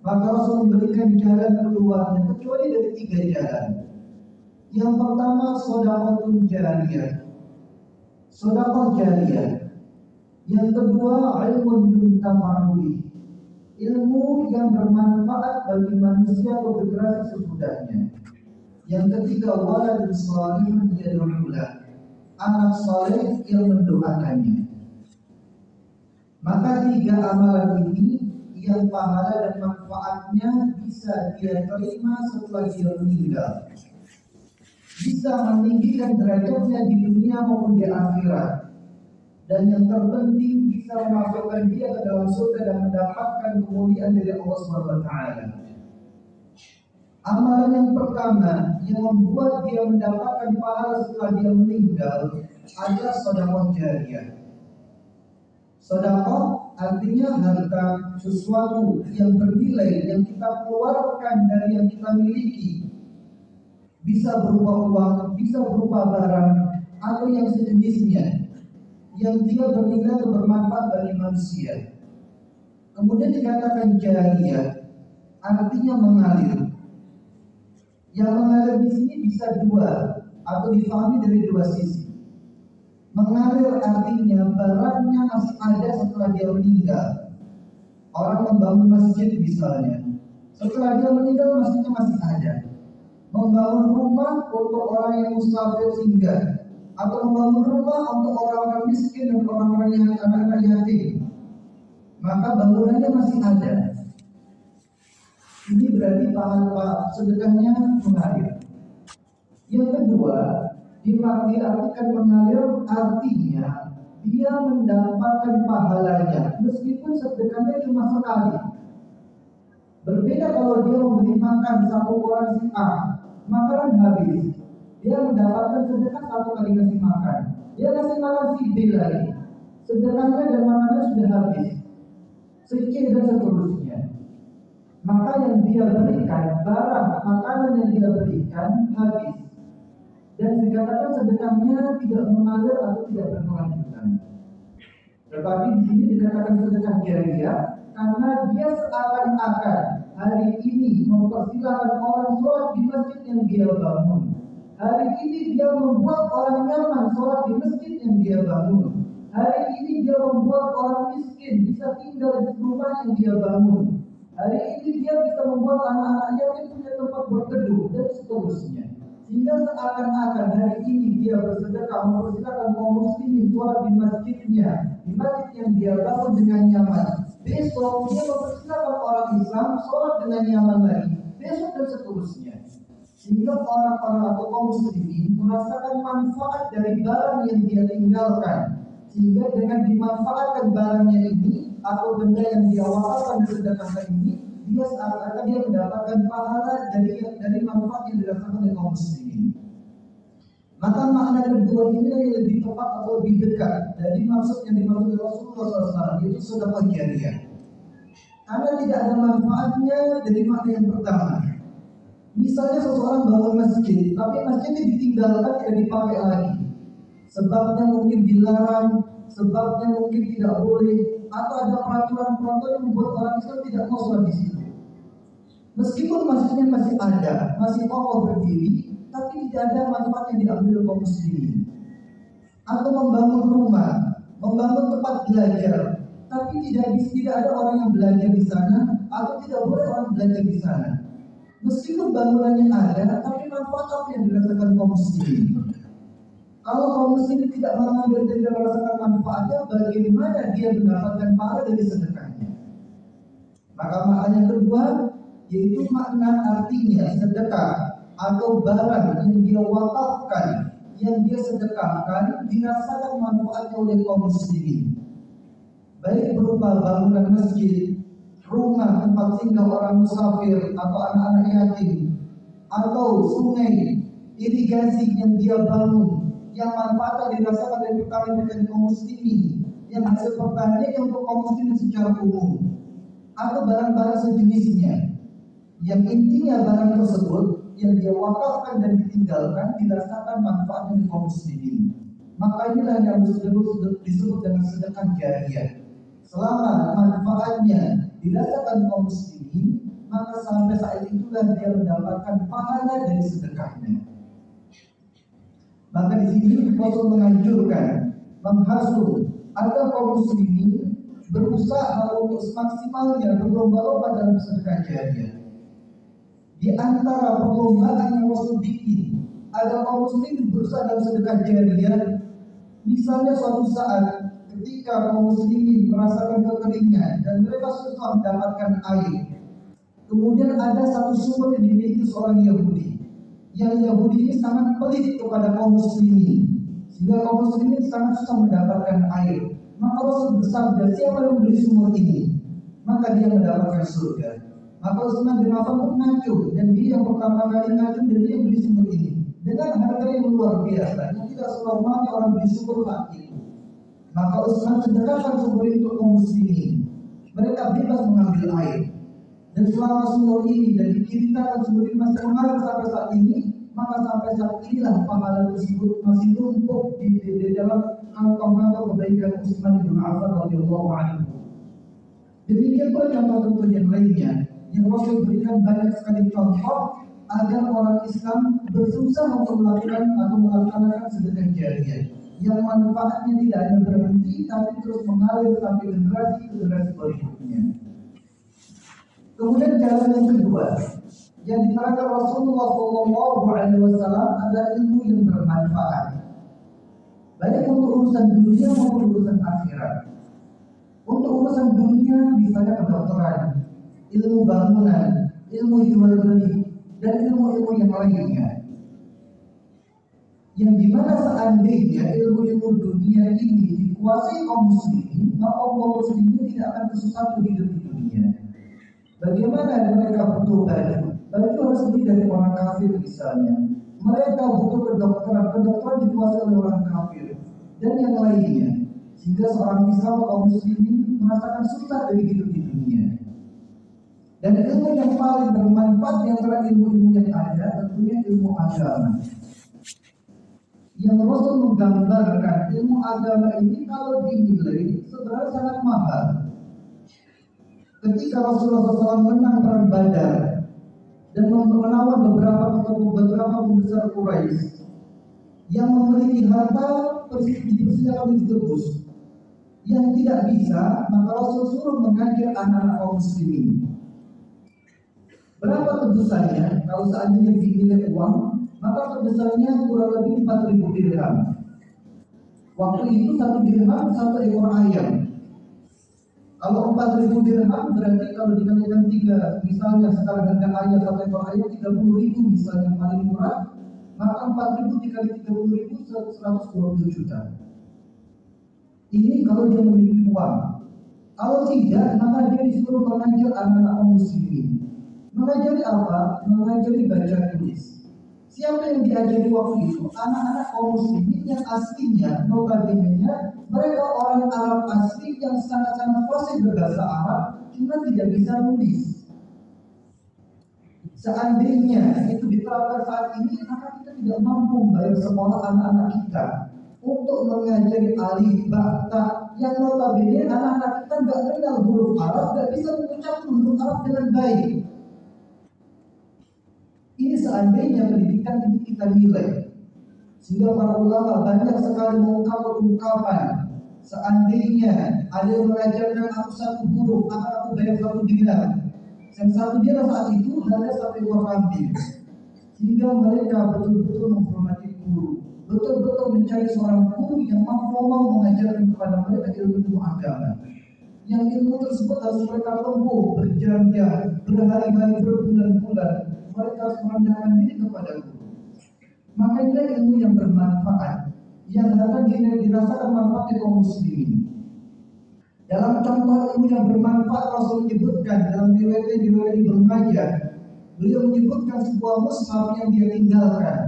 Maka Rasul memberikan jalan keluarnya kecuali dari tiga jalan. Yang pertama sodakotul jariyah. Sodakoh jariyah. Yang kedua ilmu yuntafa'uli. Ilmu yang bermanfaat bagi manusia generasi sesudahnya. Yang ketiga walad salihun yad'ulah. Anak saleh yang mendoakannya. Maka tiga amalan ini yang pahala dan manfaatnya bisa dia terima setelah dia meninggal. Bisa meninggikan derajatnya di dunia maupun di akhirat. Dan yang terpenting bisa memasukkan dia ke dalam surga dan mendapatkan kemuliaan dari Allah SWT. Amalan yang pertama yang membuat dia mendapatkan pahala setelah dia meninggal adalah sodakoh jariah. Sodakoh artinya harta sesuatu yang bernilai yang kita keluarkan dari yang kita miliki bisa berupa uang, bisa berupa barang atau yang sejenisnya yang dia bernilai atau bermanfaat bagi manusia. Kemudian dikatakan jariah artinya mengalir. Yang mengalir di sini bisa dua atau difahami dari dua sisi. Mengalir artinya barangnya masih ada setelah dia meninggal. Orang membangun masjid misalnya. Setelah dia meninggal masjidnya masih ada. Membangun rumah untuk orang yang musafir singgah atau membangun rumah untuk orang-orang miskin dan orang-orang yang anak-anak yatim. Maka bangunannya masih ada. Ini berarti pahala sedekahnya mengalir. Yang kedua, diartikan mengalir artinya dia mendapatkan pahalanya meskipun sedekahnya cuma sekali. Berbeda kalau dia memberi makan satu orang si A, makanan habis. Dia mendapatkan sedekah satu kali ngasih makan. Dia kasih makan si B lagi. Sedekahnya dan makannya sudah habis. Sekian dan seterusnya. Maka yang dia berikan, barang makanan yang dia berikan habis. Dan dikatakan sedekahnya tidak mengalir atau tidak berkelanjutan. Tetapi di sini dikatakan sedekah jariah karena dia seakan-akan hari ini mempersilahkan orang sholat di masjid yang dia bangun. Hari ini dia membuat orang nyaman sholat di masjid yang dia bangun. Hari ini dia membuat orang miskin bisa tinggal di rumah yang dia bangun. Hari ini dia bisa membuat anak-anak yatim punya tempat berteduh dan seterusnya. Sehingga seakan-akan hari ini dia bersedekah mempersilakan kaum muslimin sholat di masjidnya, di masjid yang dia bangun dengan nyaman. Besok dia mempersilakan orang Islam sholat dengan nyaman lagi. Besok dan seterusnya. Sehingga orang-orang atau kaum muslimin merasakan manfaat dari barang yang dia tinggalkan. Sehingga dengan dimanfaatkan barangnya ini atau benda yang dia wakafkan dan sedekahkan ini, dia seakan-akan dia mendapatkan pahala dari dari manfaat yang dirasakan oleh kaum muslimin. Maka makna kedua ini yang lebih tepat atau lebih dekat dari maksud yang dimaksud Rasulullah SAW yaitu sedekah jariah. Karena tidak ada manfaatnya dari makna yang pertama. Misalnya seseorang bangun masjid, tapi masjidnya ditinggalkan tidak dipakai lagi. Sebabnya mungkin dilarang, sebabnya mungkin tidak boleh, atau ada peraturan-peraturan yang membuat orang Islam tidak mau sholat di situ. Meskipun masjidnya masih ada, masih kokoh berdiri, tapi tidak ada manfaat yang diambil oleh kaum muslimin. Atau membangun rumah, membangun tempat belajar, tapi tidak tidak ada orang yang belajar di sana, atau tidak boleh orang belajar di sana. Meskipun bangunannya ada, tapi manfaat apa yang dirasakan kaum muslimin? Kalau kaum muslimin tidak mengambil dan tidak merasakan manfaatnya, bagaimana dia mendapatkan pahala dari sedekahnya? Maka makna yang kedua, yaitu makna artinya sedekah atau barang yang dia wakafkan, yang dia sedekahkan, dirasakan manfaatnya oleh kaum muslimin. Baik berupa bangunan masjid, rumah tempat tinggal orang musafir atau anak-anak yatim, atau sungai, irigasi yang dia bangun, yang manfaatnya dirasakan dari perkara dengan kaum muslimin yang hasil pertanian untuk kaum muslimin secara umum atau barang-barang sejenisnya. Yang intinya barang tersebut yang dia wakafkan dan ditinggalkan dirasakan manfaat dari kaum muslimin. Maka inilah yang disebut, disebut dengan sedekah jariah selama manfaatnya dirasakan kaum muslimin maka sampai saat itulah dia mendapatkan pahala dari sedekahnya maka di sini Rasul menganjurkan menghasut agar kaum muslimin berusaha untuk semaksimalnya berlomba-lomba dalam sedekah jariah. Di antara perlombaan yang Rasul bikin agar kaum muslimin berusaha dalam sedekah jariah, misalnya suatu saat ketika kaum muslimin merasakan kekeringan dan mereka susah mendapatkan air, kemudian ada satu sumur yang dimiliki seorang Yahudi. Yang Yahudi ini sangat pelit kepada kaum muslimin sehingga kaum muslimin sangat susah mendapatkan air. Maka Rasul bersabda, siapa yang membeli sumur ini? Maka dia mendapatkan surga. Maka Utsman bin Affan pun ngacung dan dia yang pertama kali ngacung dan dia beli sumur ini dengan harga yang luar biasa yang tidak senormalnya orang beli sumur itu. Maka Utsman sedekahkan sumur itu kaum muslimin. Mereka bebas mengambil air. Dan selama sumur ini dan diceritakan sumur ini masih mengalir sampai saat ini, maka sampai saat inilah pahala tersebut masih numpuk di, di, di dalam kantong-kantong kebaikan Utsman bin Affan radhiyallahu anhu. Demikian pula contoh-contoh yang lainnya yang Rasul berikan banyak sekali contoh agar orang Islam bersusah untuk melakukan atau melaksanakan sedekah jariah yang manfaatnya tidak hanya berhenti tapi terus mengalir sampai generasi ke generasi berikutnya. Kemudian jalan yang kedua, yang diterangkan Rasulullah Shallallahu Alaihi Wasallam adalah ilmu yang bermanfaat, baik untuk urusan dunia maupun urusan akhirat. Untuk urusan dunia misalnya kedokteran, ilmu bangunan, ilmu jual beli, dan ilmu-ilmu yang lainnya. Yang di mana seandainya ilmu-ilmu dunia ini dikuasai kaum muslimin, maka kaum muslimin tidak akan sesuatu hidup di dunia. Bagaimana mereka butuh baju? Baju harus beli dari orang kafir misalnya. Mereka butuh kedokteran, kedokteran dikuasai oleh orang kafir dan yang lainnya. Sehingga seorang Islam kaum muslimin merasakan susah dari hidup di dunia. Dan ilmu yang paling bermanfaat di antara ilmu-ilmu yang ada tentunya ilmu agama. Yang Rasul menggambarkan ilmu agama ini kalau dinilai sebenarnya sangat mahal. Ketika Rasulullah SAW menang perang Badar dan menawan beberapa beberapa pembesar Quraisy yang memiliki harta persiapan ditebus yang tidak bisa maka Rasul suruh mengajar anak-anak kaum muslimin Berapa tebusannya? Kalau seandainya dinilai uang, maka tebusannya kurang lebih 4000 dirham. Waktu itu satu dirham satu ekor ayam. Kalau 4000 dirham berarti kalau dikalikan tiga, misalnya sekarang harga ayam satu ekor ayam 30 ribu misalnya paling murah, maka 4000 dikali 30 ribu 120 juta. Ini kalau dia memiliki uang. Kalau tidak, maka dia disuruh mengajar anak-anak muslimin. Mengajari apa? Mengajari baca tulis. Siapa yang diajari waktu itu? Anak-anak kaum muslimin yang aslinya, notabene mereka orang Arab asli yang sangat-sangat fasih berbahasa Arab, cuma tidak bisa nulis. Seandainya itu diterapkan saat ini, maka kita tidak mampu membayar sekolah anak-anak kita untuk mengajari alif, bakta, yang notabene anak-anak kita nggak kenal huruf Arab, nggak bisa mengucapkan huruf Arab dengan baik. Ini seandainya pendidikan ini kita nilai. Sehingga para ulama banyak sekali mengungkapkan ungkapan seandainya ada yang mengajarkan aku satu huruf akan aku bayar satu dinar? Dan satu dinar saat itu hanya satu ekor kambing sehingga mereka betul-betul menghormati guru. Betul-betul mencari seorang guru yang mampu mengajarkan kepada mereka ilmu-ilmu agama. Yang ilmu tersebut harus mereka tempuh berjam-jam berhari-hari berbulan-bulan mereka harus merendahkan diri kepada guru. Maka ini ilmu yang bermanfaat yang akan dirasakan manfaat kaum muslimin. Dalam contoh ilmu yang bermanfaat Rasul menyebutkan dalam riwayat riwayat di Majah, beliau menyebutkan sebuah mushaf yang dia tinggalkan.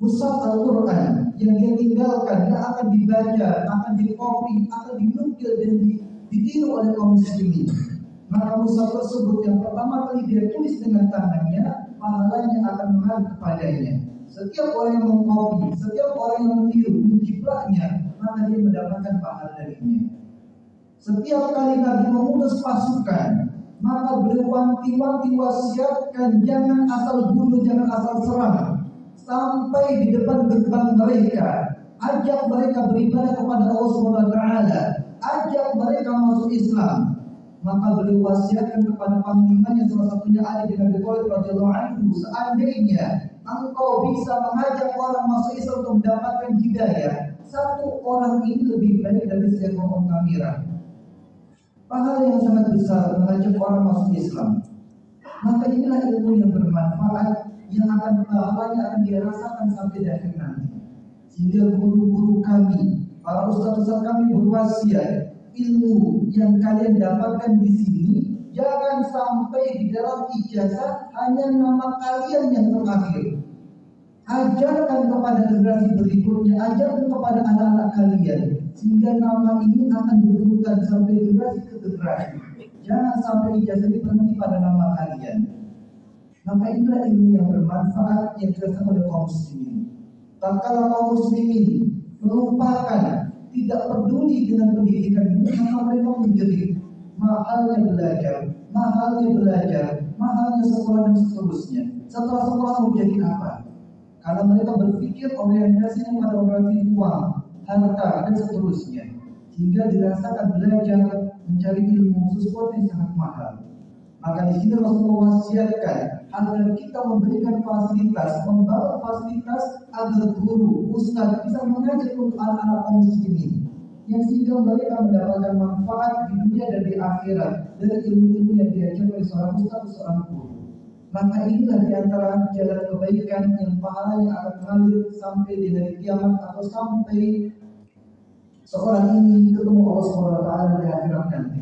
Mushaf Al-Quran yang dia tinggalkan, dia akan dibaca, akan dikopi, akan dinukil dan ditiru oleh kaum muslimin. Maka mushaf tersebut yang pertama kali dia tulis dengan tangannya, pahalanya akan mengalir kepadanya. Setiap orang yang mengkopi, setiap orang yang meniru, menjiplaknya, maka dia mendapatkan pahala darinya. Setiap kali Nabi mengutus pasukan, maka beliau wanti-wanti wasiatkan jangan asal bunuh, jangan asal serang sampai di depan gerbang mereka ajak mereka beribadah kepada Allah Subhanahu wa taala ajak mereka masuk Islam maka beliau wasiatkan kepada panglimanya salah satunya Ali bin Abi Thalib radhiyallahu anhu seandainya engkau bisa mengajak orang masuk Islam untuk mendapatkan hidayah satu orang ini lebih baik dari seekor onta merah pahala yang sangat besar mengajak orang masuk Islam maka inilah ilmu yang bermanfaat yang akan pahalanya akan dirasakan sampai di akhir nanti. Sehingga guru-guru kami, para ustaz-ustaz kami berwasiat ilmu yang kalian dapatkan di sini jangan sampai di dalam ijazah hanya nama kalian yang terakhir. Ajarkan kepada generasi berikutnya, ajarkan kepada anak-anak kalian sehingga nama ini akan berurutan sampai generasi ke generasi. Jangan sampai ijazah ini berhenti pada nama kalian. Maka inilah ilmu yang bermanfaat yang dirasakan oleh kaum muslimin. Tatkala kaum muslimin melupakan, tidak peduli dengan pendidikan ini, maka mereka menjadi mahalnya belajar, mahalnya belajar, mahalnya sekolah dan seterusnya. Setelah sekolah mau jadi apa? Karena mereka berpikir orientasinya pada orientasi uang, harta dan seterusnya. Hingga dirasakan belajar mencari ilmu sesuatu yang sangat mahal. Maka di sini Rasulullah wasiatkan agar kita memberikan fasilitas, membawa fasilitas agar guru, ustaz bisa mengajar untuk anak-anak kaum muslimin yang sehingga mereka mendapatkan manfaat di dunia dan di akhirat dari ilmu-ilmu yang diajarkan oleh seorang ustaz atau seorang guru. Maka inilah di antara jalan kebaikan yang pahalanya akan mengalir sampai di hari kiamat atau sampai seorang ini ketemu Allah Subhanahu wa taala di akhirat nanti.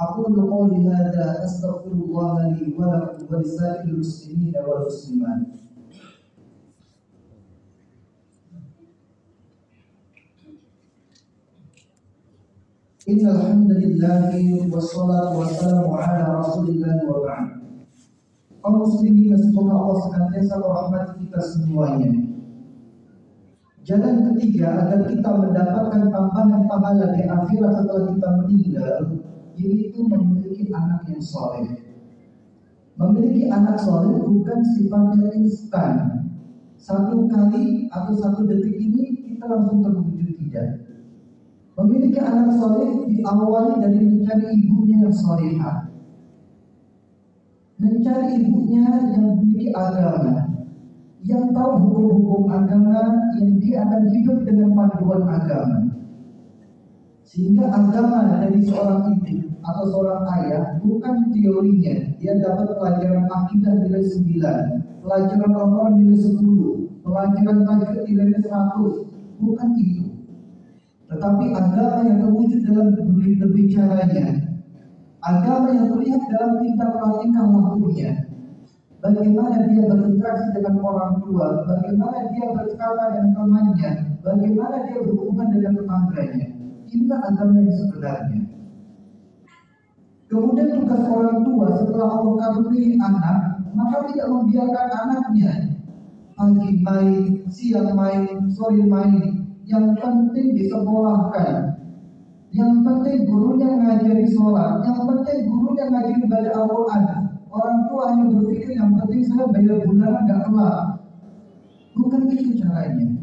Aku di hadza astaghfirullah li wa lakum ولسائر المسلمين والمسلمات إن الحمد لله والصلاة والسلام على رسول الله وبعد kaum muslimin semoga Allah senantiasa merahmati kita semuanya. Jalan ketiga agar kita mendapatkan tambahan pahala di akhirat setelah kita meninggal yaitu memiliki anak yang soleh. Memiliki anak soleh bukan sifatnya instan. Satu kali atau satu detik ini kita langsung terwujud tidak. Memiliki anak soleh diawali dari mencari ibunya yang solehah. Mencari ibunya yang memiliki agama, yang tahu hukum-hukum agama, yang dia akan hidup dengan panduan agama. Sehingga agama dari seorang ibu atau seorang ayah bukan teorinya. Dia dapat pelajaran akidah nilai 9, pelajaran Al-Quran nilai 10, pelajaran tajwid nilai 100. Bukan itu. Tetapi agama yang terwujud dalam berbicaranya. Agama yang terlihat dalam tingkah lakunya. Bagaimana dia berinteraksi dengan orang tua, bagaimana dia berkata dengan temannya, bagaimana dia berhubungan dengan tetangganya. Inilah agama yang sebenarnya. Kemudian tugas orang tua setelah Allah karuniai anak, maka tidak membiarkan anaknya pagi main, siang main, sore main. Yang penting disekolahkan. Yang penting gurunya ngajari sholat. Yang penting gurunya ngajari baca Al-Quran. Orang tua hanya berpikir yang penting saya bayar bulanan gak kelar. Bukan itu caranya.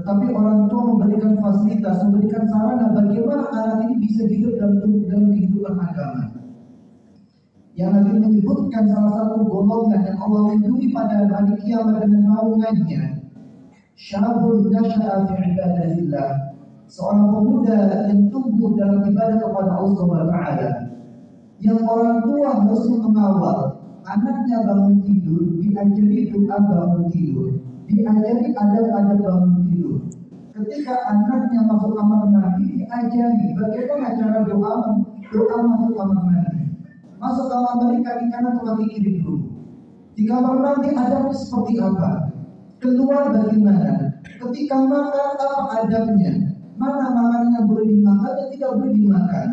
Tetapi orang tua memberikan fasilitas, memberikan sarana bagaimana anak ini bisa hidup dalam, dalam kehidupan agama. Yang Nabi menyebutkan salah satu golongan yang Allah lindungi pada hari kiamat dengan naungannya. Syabun nasya'a fi ibadahillah. Seorang pemuda yang tumbuh dalam ibadah kepada Allah Subhanahu Yang orang tua harus mengawal anaknya bangun tidur, diajari doa bangun tidur diajari adab-adab bangun tidur. Ketika anaknya masuk kamar mandi, diajari bagaimana cara doa doa masuk kamar mandi. Masuk kamar mandi kaki kanan atau kaki kiri dulu. Di kamar mandi adabnya seperti apa? Keluar bagaimana? Ketika makan apa adabnya? Mana makanan yang boleh dimakan dan tidak boleh dimakan?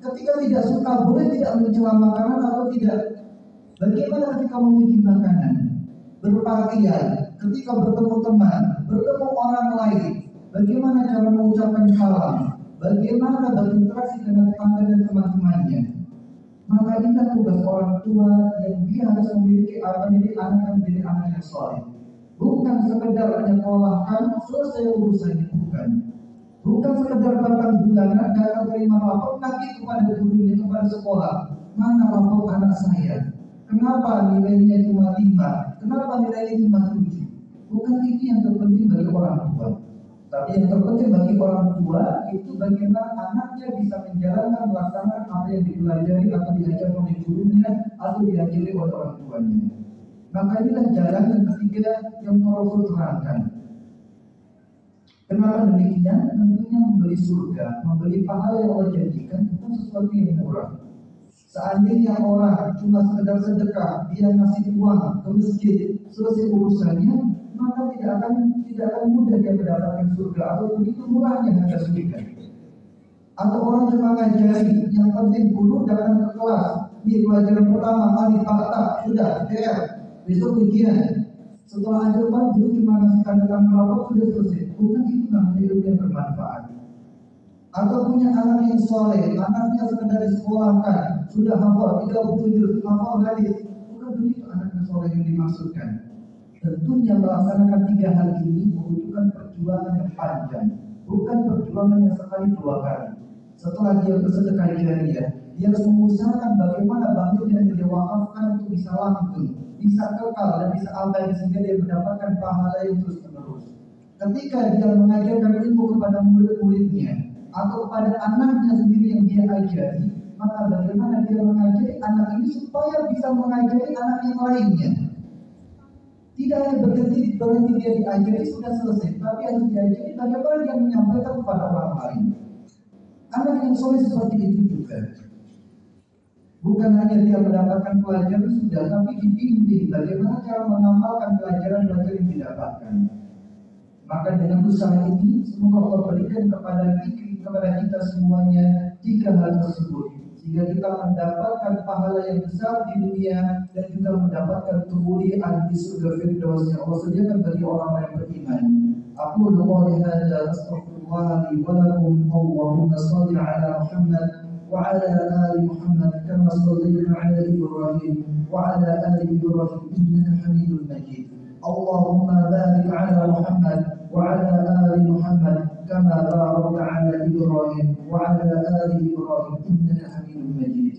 Ketika tidak suka boleh tidak mencela makanan atau tidak? Bagaimana ketika memuji makanan? Berpakaian, ketika bertemu teman, bertemu orang lain, bagaimana cara mengucapkan salam? Bagaimana berinteraksi dengan tetangga dan teman-temannya? Maka inilah tugas orang tua yang dia harus memiliki mendidik anak yang menjadi anak yang soleh. Bukan sekedar menyekolahkan selesai urusannya, bukan. Bukan sekedar batang bulanan datang terima rapor nanti kepada gurunya kepada sekolah. Mana rapor anak saya? Kenapa nilainya cuma lima? Kenapa nilainya cuma tujuh? Bukan itu yang terpenting bagi orang tua. Tapi yang terpenting bagi orang tua itu bagaimana anaknya bisa menjalankan melaksanakan apa yang dipelajari atau diajar oleh gurunya atau diajari oleh orang tuanya. Maka inilah jalan yang ketiga yang Rasul terangkan. Kenapa demikian? Tentunya membeli surga, membeli pahala yang Allah janjikan bukan sesuatu yang murah. Seandainya orang cuma sekedar sedekah, dia ngasih uang ke masjid, selesai urusannya, maka tidak akan tidak akan mudah dia mendapatkan surga atau begitu murahnya harga surga. Atau orang cuma ngajari, yang penting guru datang ke kelas, di pelajaran pertama alif fakta sudah PR, besok ujian. Setelah ajar pak guru cuma ngasih tanda tangan sudah selesai. Bukan itu namanya ilmu yang bermanfaat. Atau punya anak yang soleh, anaknya sekedar disekolahkan, sudah hafal 37 hafal hadis. Bukan begitu anak yang soleh yang dimaksudkan Tentunya melaksanakan tiga hal ini membutuhkan perjuangan yang panjang, bukan perjuangan yang sekali dua kali. Setelah dia bersedekah jariah, dia harus mengusahakan bagaimana bangun yang dia wakafkan untuk bisa langgeng, bisa kekal dan bisa abadi sehingga dia mendapatkan pahala yang terus menerus. Ketika dia mengajarkan ilmu kepada murid-muridnya atau kepada anaknya sendiri yang dia ajari, maka bagaimana dia mengajari anak ini supaya bisa mengajari anak yang lainnya tidak hanya berhenti berhenti dia diajari sudah selesai, tapi harus diajari bagaimana dia menyampaikan kepada orang lain. Anak yang soleh seperti itu juga. Bukan hanya dia mendapatkan pelajaran sudah, tapi dibimbing bagaimana cara mengamalkan pelajaran-pelajaran yang didapatkan. Maka dengan usaha ini, semoga Allah berikan kepada kita, kepada kita semuanya tiga hal tersebut sehingga kita mendapatkan pahala yang besar di dunia dan juga mendapatkan kemuliaan di surga Firdaus yang Allah sediakan bagi orang-orang yang beriman. Aku qouli hadza astaghfirullah li wa lakum Allahumma shalli ala Muhammad wa ala ali Muhammad kama shallaita ala Ibrahim wa ala ali Ibrahim innaka Hamidum Majid. Allahumma barik ala Muhammad wa ala ali Muhammad إبراهيم وعلى آل إبراهيم إنك حميد مجيد.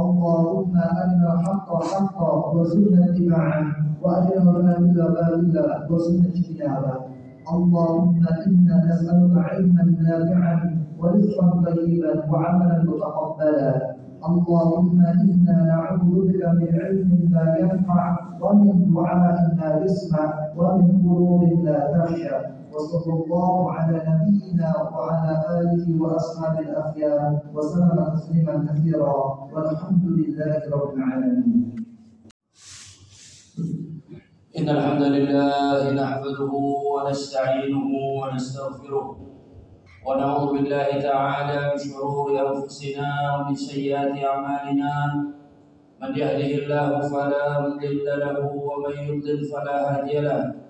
اللهم أرنا الحق حقا وارزقنا اتباعه وارنا الباطل باطلا وارزقنا اجتنابه. اللهم إنا نسألك علما نافعا ورزقا طيبا وعملا متقبلا. اللهم إنا نعوذ بك من علم لا ينفع ومن دعاء لا يسمع ومن قلوب لا تخشى. وصلى الله على نبينا وعلى آله وأصحابه الأخيار وسلم تسليما كثيرا والحمد لله رب العالمين. إن الحمد لله نحمده ونستعينه ونستغفره ونعوذ بالله تعالى من شرور أنفسنا ومن سيئات أعمالنا. من يهده الله فلا مضل له ومن يضلل فلا هادي له.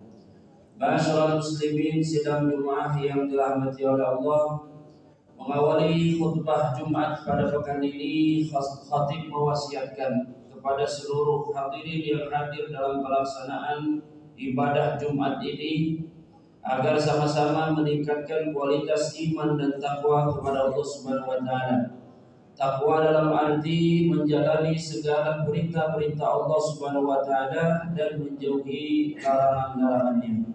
Masyarakat muslimin sidang Jumat yang dirahmati oleh Allah Mengawali khutbah Jumat pada pekan ini Khatib mewasiatkan kepada seluruh hadirin yang hadir dalam pelaksanaan ibadah Jumat ini agar sama-sama meningkatkan kualitas iman dan takwa kepada Allah Subhanahu wa taala. Takwa dalam arti menjalani segala perintah-perintah Allah Subhanahu wa taala dan menjauhi larangan-larangannya.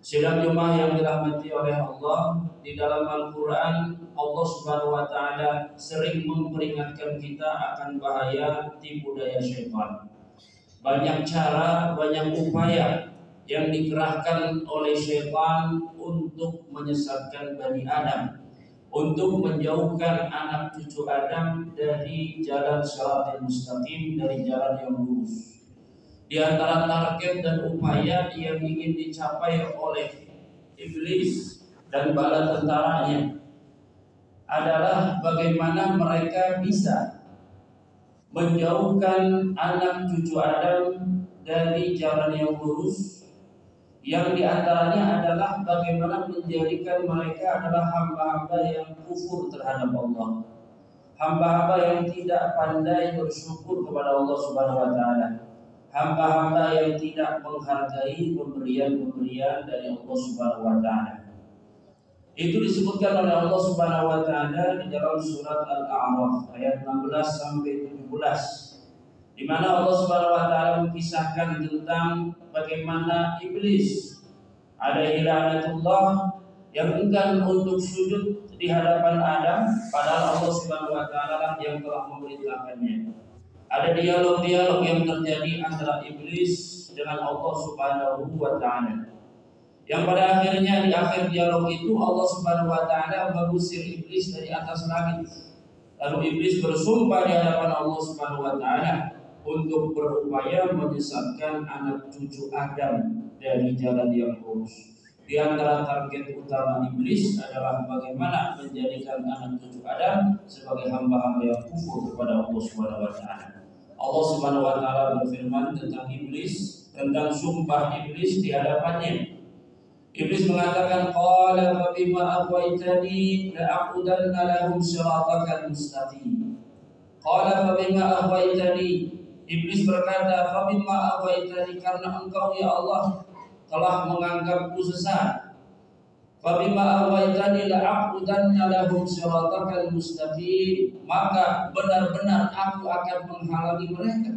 Sidang Jumat yang dirahmati oleh Allah di dalam Al-Qur'an Allah Subhanahu wa taala sering memperingatkan kita akan bahaya tipu daya syaitan. Banyak cara, banyak upaya yang dikerahkan oleh syaitan untuk menyesatkan Bani Adam untuk menjauhkan anak cucu Adam dari jalan syaratil mustaqim dari jalan yang lurus di antara target dan upaya yang ingin dicapai oleh iblis dan bala tentaranya adalah bagaimana mereka bisa menjauhkan anak cucu Adam dari jalan yang lurus. Yang di antaranya adalah bagaimana menjadikan mereka adalah hamba-hamba yang kufur terhadap Allah. Hamba-hamba yang tidak pandai bersyukur kepada Allah Subhanahu wa taala hamba-hamba yang tidak menghargai pemberian-pemberian dari Allah Subhanahu wa taala itu disebutkan oleh Allah Subhanahu wa taala di dalam surat Al-A'raf ayat 16 sampai 17 di mana Allah Subhanahu wa taala mengisahkan tentang bagaimana iblis ada laknatullah yang enggan untuk sujud di hadapan Adam padahal Allah Subhanahu wa taala yang telah memerintahkannya. Ada dialog-dialog yang terjadi antara iblis dengan Allah Subhanahu wa taala. Yang pada akhirnya di akhir dialog itu Allah Subhanahu wa taala mengusir iblis dari atas langit. Lalu iblis bersumpah di hadapan Allah Subhanahu wa taala untuk berupaya menyesatkan anak cucu Adam dari jalan yang lurus. Di antara target utama iblis adalah bagaimana menjadikan anak cucu Adam sebagai hamba-hamba yang kufur kepada Allah Subhanahu wa taala. Allah Subhanahu wa taala berfirman tentang iblis, tentang sumpah iblis di hadapannya. Iblis mengatakan qala fa bima aghwaytani la aqudanna lahum siratakal mustaqim. Qala fa bima aghwaytani Iblis berkata, "Fabimma awaitani karena engkau ya Allah telah menganggapku sesat. Fabima awaitani la'aqudanna lahum siratal mustaqim maka benar-benar aku akan menghalangi mereka.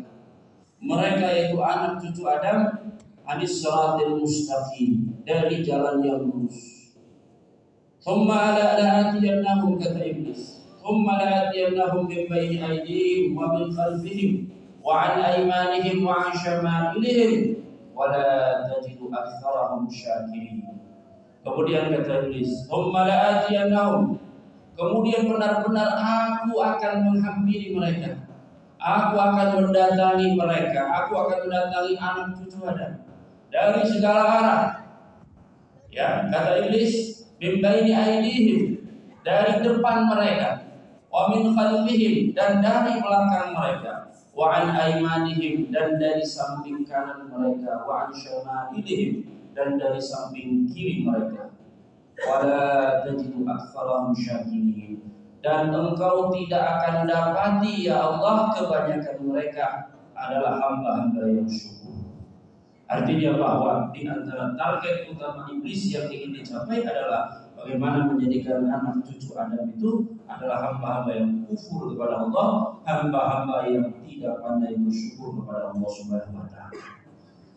Mereka yaitu anak cucu Adam anis siratal mustaqim. Dari jalan yang lurus. Thumma ala la'atiyannahum kata iblis. Thumma la'atiyannahum min bayni aydihim wa min khalfihim wa an aymanihim wa an syama'ilihim. Wa la tajidu aktsarahum syakirin. Kemudian kata Iblis, Kemudian benar-benar aku akan menghampiri mereka. Aku akan mendatangi mereka. Aku akan mendatangi anak cucu Adam. Dari segala arah. Ya, kata Iblis, bimbaini aidihim. Dari depan mereka, wa min dan dari belakang mereka. Wa an aimanihim dan dari samping kanan mereka. Wa an syama'ilihim dan dari samping kiri mereka wala tajidu aktsarahum syakirin dan engkau tidak akan dapati ya Allah kebanyakan mereka adalah hamba-hamba yang syukur artinya bahwa di antara target utama iblis yang ingin dicapai adalah bagaimana menjadikan anak cucu Adam itu adalah hamba-hamba yang kufur kepada Allah, hamba-hamba yang tidak pandai bersyukur kepada Allah Subhanahu wa.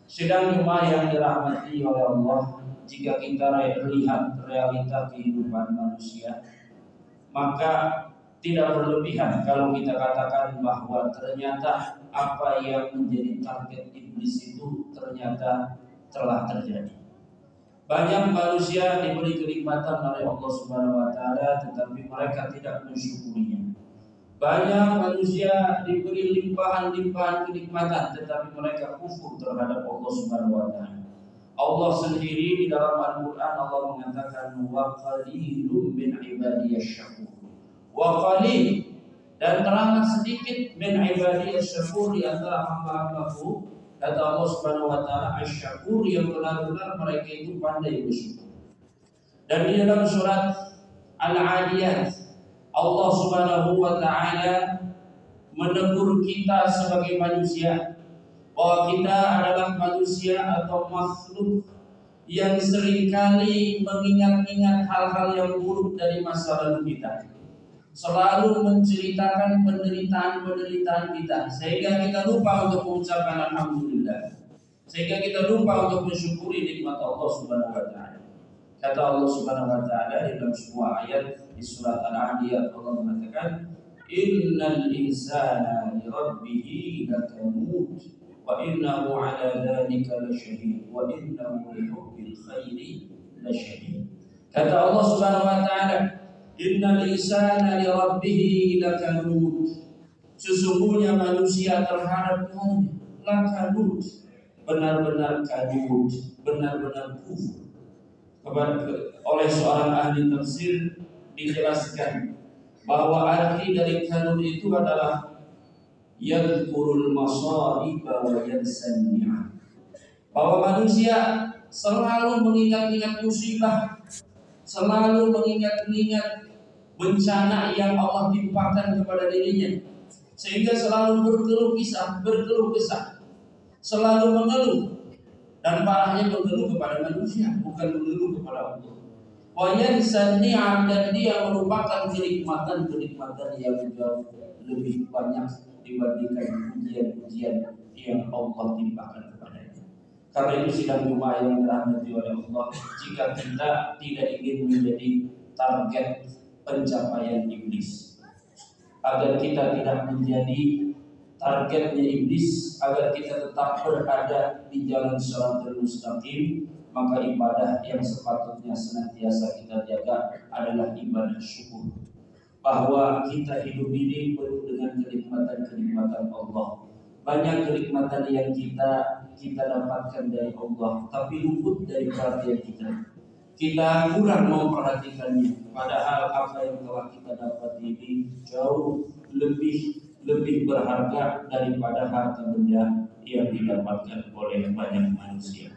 Sedang cuma yang dirahmati oleh Allah, jika kita lihat realita kehidupan manusia, maka tidak berlebihan kalau kita katakan bahwa ternyata apa yang menjadi target iblis itu ternyata telah terjadi. Banyak manusia diberi kenikmatan oleh Allah Subhanahu wa taala tetapi mereka tidak mensyukurinya. Banyak manusia diberi limpahan-limpahan kenikmatan tetapi mereka kufur terhadap Allah Subhanahu wa taala. Allah sendiri di dalam Al-Quran Allah mengatakan wa qalilum min ibadiyasy syakur. Wa qalil dan teramat sedikit min ibadiyasy syakur di antara hamba-hambaku kata Allah Subhanahu wa taala asy-syakur yang benar-benar mereka itu pandai bersyukur. Dan di dalam surat Al-Adiyat Allah Subhanahu wa taala menegur kita sebagai manusia bahwa kita adalah manusia atau makhluk yang sering kali mengingat-ingat hal-hal yang buruk dari masa lalu kita. Selalu menceritakan penderitaan-penderitaan kita sehingga kita lupa untuk mengucapkan alhamdulillah. Sehingga kita lupa untuk mensyukuri nikmat Allah Subhanahu wa taala. Kata Allah Subhanahu wa taala dalam sebuah ayat di surat Al-Adiyat Allah mengatakan innal insana li rabbih lakanut wa innahu ala dhalika lasyahid wa innahu li hubbil khairi lasyahid. Kata Allah Subhanahu wa taala innal insana li rabbih lakanut. Sesungguhnya manusia terhadap Tuhan lakanut. Benar-benar kanut benar-benar kufur. Oleh seorang ahli tafsir dijelaskan bahwa arti dari kanun itu adalah yadkurul masaiba wa yansan Bahwa manusia selalu mengingat-ingat musibah, selalu mengingat-ingat bencana yang Allah timpakan kepada dirinya. Sehingga selalu berkeluh kisah, berkeluh kesah. Selalu mengeluh dan parahnya mengeluh kepada manusia, bukan mengeluh kepada Allah. Wayansan ni'am dan dia merupakan kenikmatan-kenikmatan yang jauh lebih banyak dibandingkan pujian-pujian yang Allah timpakan kepadanya. Karena itu sidang Jumat yang dirahmati oleh Allah, jika kita tidak ingin menjadi target pencapaian iblis, agar kita tidak menjadi targetnya iblis, agar kita tetap berada di jalan siratal mustaqim, maka ibadah yang sepatutnya senantiasa kita jaga adalah ibadah syukur. Bahwa kita hidup ini penuh dengan kenikmatan-kenikmatan Allah. Banyak kenikmatan yang kita kita dapatkan dari Allah, tapi luput dari perhatian kita. Kita kurang memperhatikannya, padahal apa yang telah kita dapat ini jauh lebih lebih berharga daripada harta benda yang didapatkan oleh banyak manusia.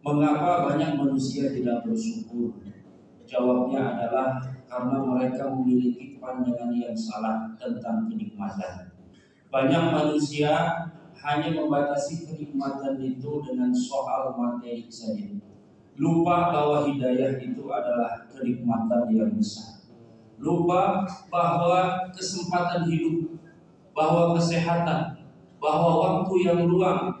Mengapa banyak manusia tidak bersyukur? Jawabnya adalah karena mereka memiliki pandangan yang salah tentang kenikmatan. Banyak manusia hanya membatasi kenikmatan itu dengan soal materi saja. Lupa bahwa hidayah itu adalah kenikmatan yang besar. Lupa bahwa kesempatan hidup, bahwa kesehatan, bahwa waktu yang luang,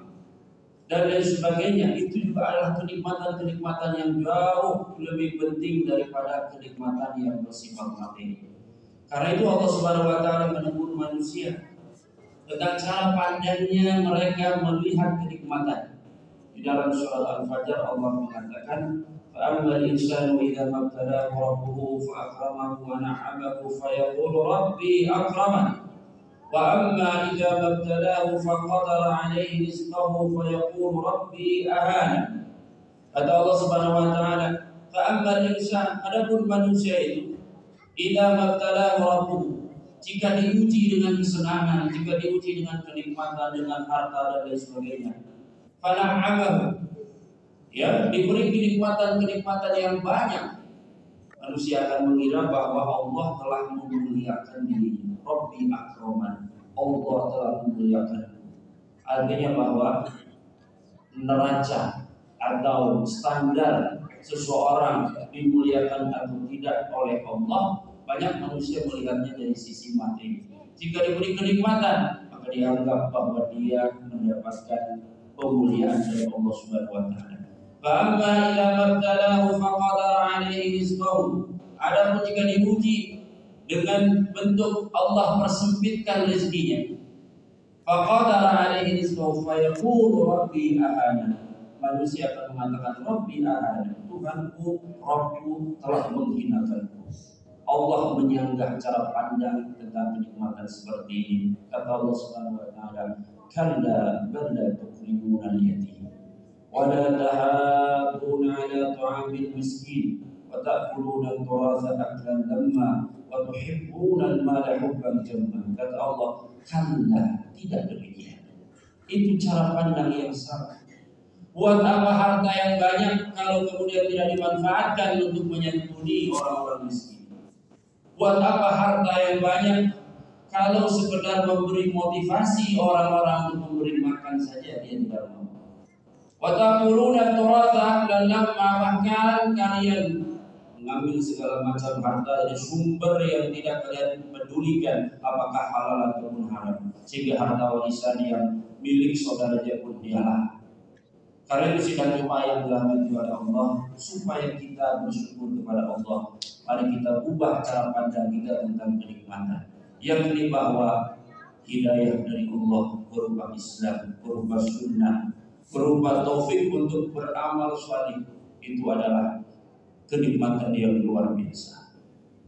dan lain sebagainya itu juga adalah kenikmatan-kenikmatan yang jauh lebih penting daripada kenikmatan yang bersifat materi. Karena itu Allah Subhanahu wa taala menegur manusia dengan cara pandangnya mereka melihat kenikmatan. Di dalam surat Al-Fajr Allah mengatakan فأما الإنسان إذا ما ابتلاه ربه فأكرمه ونعمه فيقول ربي أكرمن وأما إذا ما ابتلاه فقدر عليه رزقه فيقول ربي أهانا Kata Allah Subhanahu wa taala, "Fa'ammal insan adapun manusia itu idza mabtalahu rabbuhu jika diuji dengan kesenangan, jika diuji dengan kenikmatan, dengan harta dan lain sebagainya. Fana'amahu ya diberi kenikmatan-kenikmatan yang banyak manusia akan mengira bahwa Allah telah memuliakan dirinya Rabbi akroman Allah telah memuliakan Artinya bahwa neraca atau standar seseorang dimuliakan atau tidak oleh Allah banyak manusia melihatnya dari sisi materi. Jika diberi kenikmatan, maka dianggap bahwa dia mendapatkan pemuliaan dari Allah Subhanahu wa taala. Fa'amma ila mabtalahu faqadara alaihi rizqahu. Adapun jika diuji dengan bentuk Allah persempitkan rezekinya. Faqadara alaihi rizqahu fayaqulu rabbi ahana. Manusia akan mengatakan rabbi ahana, Tuhanku, Rabbku telah menghinakanku. Allah menyanggah cara pandang tentang kenikmatan seperti ini. Kata Allah Subhanahu wa taala, Kanda bal la al-yatim Wala tahabun 'ala ta'amil miskin wa ta'kulun al-turatha aklan lamma." wa mala hubban. Kata Allah, kalla tidak demikian. Itu cara pandang yang salah. Buat apa harta yang banyak kalau kemudian tidak dimanfaatkan untuk menyentuhi orang-orang miskin? Buat apa harta yang banyak kalau sekedar memberi motivasi orang-orang untuk memberi makan saja dia tidak mau? dan turata dan lama bahkan kalian mengambil segala macam harta dari sumber yang tidak kalian pedulikan apakah halal ataupun haram. Sehingga harta warisan yang milik saudara dia pun dialah kalian sedang cuma yang dirahmati oleh Allah supaya kita bersyukur kepada Allah mari kita ubah cara pandang kita tentang kenikmatan. Yang ini bahwa hidayah dari Allah berupa Islam berupa sunnah berupa taufik untuk beramal salih itu adalah kenikmatan yang luar biasa.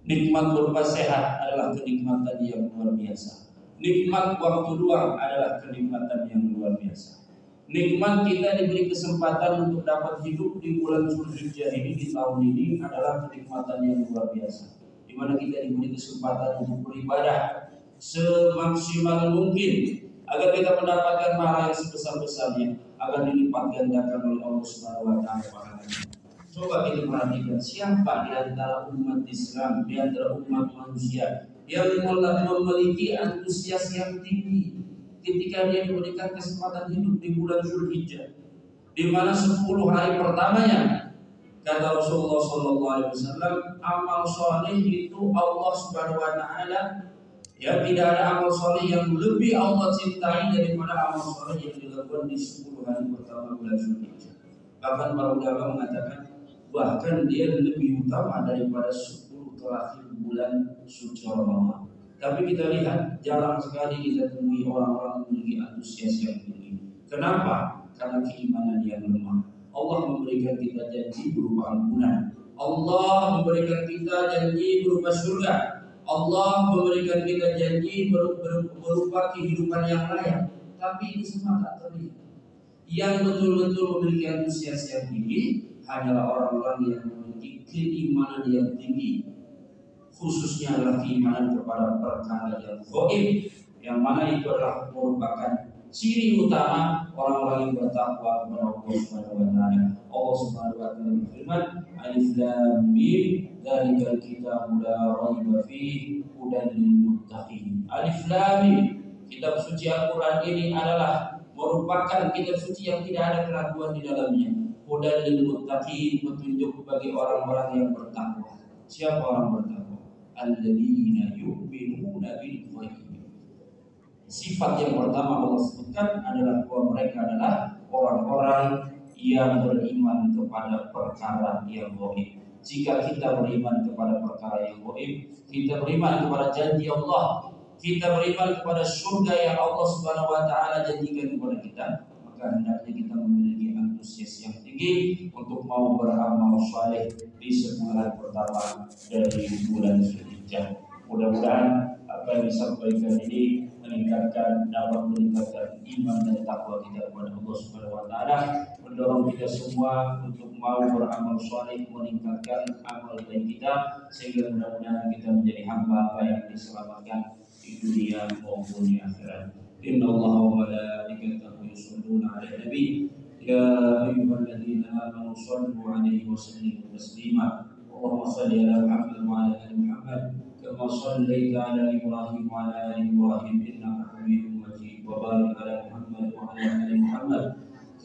Nikmat berupa sehat adalah kenikmatan yang luar biasa. Nikmat waktu luang adalah kenikmatan yang luar biasa. Nikmat kita diberi kesempatan untuk dapat hidup di bulan Zulhijjah ini di tahun ini adalah kenikmatan yang luar biasa. Di mana kita diberi kesempatan untuk beribadah semaksimal mungkin agar kita mendapatkan pahala yang sebesar-besarnya agar dilipat gandakan oleh Allah Subhanahu wa taala Coba kita perhatikan siapa di antara umat Islam, di antara umat manusia yang memiliki antusias yang tinggi ketika dia diberikan kesempatan hidup di bulan Zulhijjah di mana 10 hari pertamanya kata Rasulullah SAW amal soleh itu Allah Subhanahu Wa Taala Ya tidak ada amal soleh yang lebih Allah cintai daripada amal soleh yang dilakukan di 10 hari pertama bulan Zulhijjah. Bahkan para ulama mengatakan bahkan dia lebih utama daripada 10 terakhir bulan suci Ramadan. Tapi kita lihat jarang sekali kita temui orang-orang memiliki antusias yang tinggi. Kenapa? Karena keimanan yang lemah. Allah memberikan kita janji berupa ampunan. Allah memberikan kita janji berupa surga. Allah memberikan kita janji berupa kehidupan yang layak, tapi ini semua tak terlihat. Yang betul-betul memiliki antusias yang tinggi hanyalah orang-orang yang memiliki keimanan yang tinggi, khususnya adalah keimanan kepada perkara yang goib, yang mana itu adalah merupakan ciri utama orang-orang yang bertakwa kepada Allah Subhanahu wa taala. Allah Subhanahu wa taala berfirman, Alif Lam Mim, dzalikal kitab la raiba fihi hudan lil muttaqin. Alif Lam Mim, kitab suci Al-Qur'an ini adalah merupakan kitab suci yang tidak ada keraguan di dalamnya. Hudan lil muttaqin, petunjuk bagi orang-orang yang bertakwa. Siapa orang bertakwa? Alladzina yu'minuna bil ghaib Sifat yang pertama Allah sebutkan adalah bahwa mereka adalah orang-orang yang beriman kepada perkara yang goib. Jika kita beriman kepada perkara yang goib, kita beriman kepada janji Allah, kita beriman kepada surga yang Allah Subhanahu wa taala janjikan kepada kita, maka hendaknya kita memiliki antusias untuk mau beramal saleh di sebulan pertama dari bulan Zulhijjah. Mudah-mudahan apa yang disampaikan ini meningkatkan dapat meningkatkan iman dan takwa kita kepada Allah Subhanahu wa taala mendorong kita semua untuk mau beramal saleh meningkatkan amal baik kita sehingga mudah-mudahan kita menjadi hamba yang diselamatkan di dunia maupun di akhirat. Inna Allah wa malaikatahu yusalluna 'alan nabi يا أيها الذين آمنوا صلوا عليه وسلموا تسليما. اللهم صل على محمد وعلى آل محمد كما صليت على إبراهيم وعلى آل إبراهيم إنك حميد مجيد. وبارك على محمد وعلى آل محمد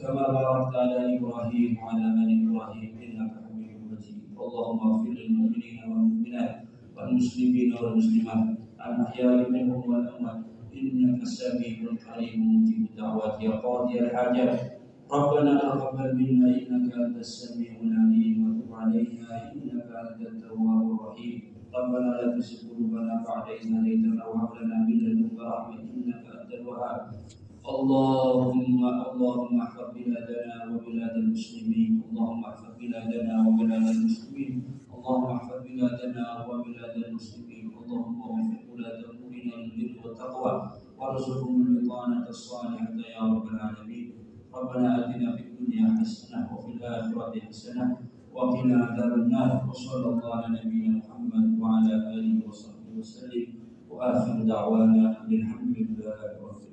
كما باركت على إبراهيم وعلى آل إبراهيم إنك حميد مجيد. اللهم اغفر للمؤمنين والمؤمنات والمسلمين والمسلمات الأحياء منهم والأموات إنك سميع القريب مجيب. الدعوات يا قاضي الحاجات. ربنا تقبل منا إنك أنت السميع العليم وتب علينا إنك أنت التواب الرحيم. ربنا لا تزغ قلوبنا بعد إذ هديتنا وهب لنا من لدنك رحمة إنك أنت الوهاب. اللهم اللهم احفظ بلادنا وبلاد المسلمين. اللهم احفظ بلادنا وبلاد المسلمين. اللهم احفظ بلادنا وبلاد المسلمين. اللهم وفق ولاة أمورنا للبر والتقوى. وارزقهم البطانة الصالحة يا رب العالمين. ربنا آتنا في الدنيا حسنة وفي الآخرة حسنة وقنا عذاب النار وصلى الله على نبينا محمد وعلى آله وصحبه وسلم وآخر دعوانا الحمد لله رب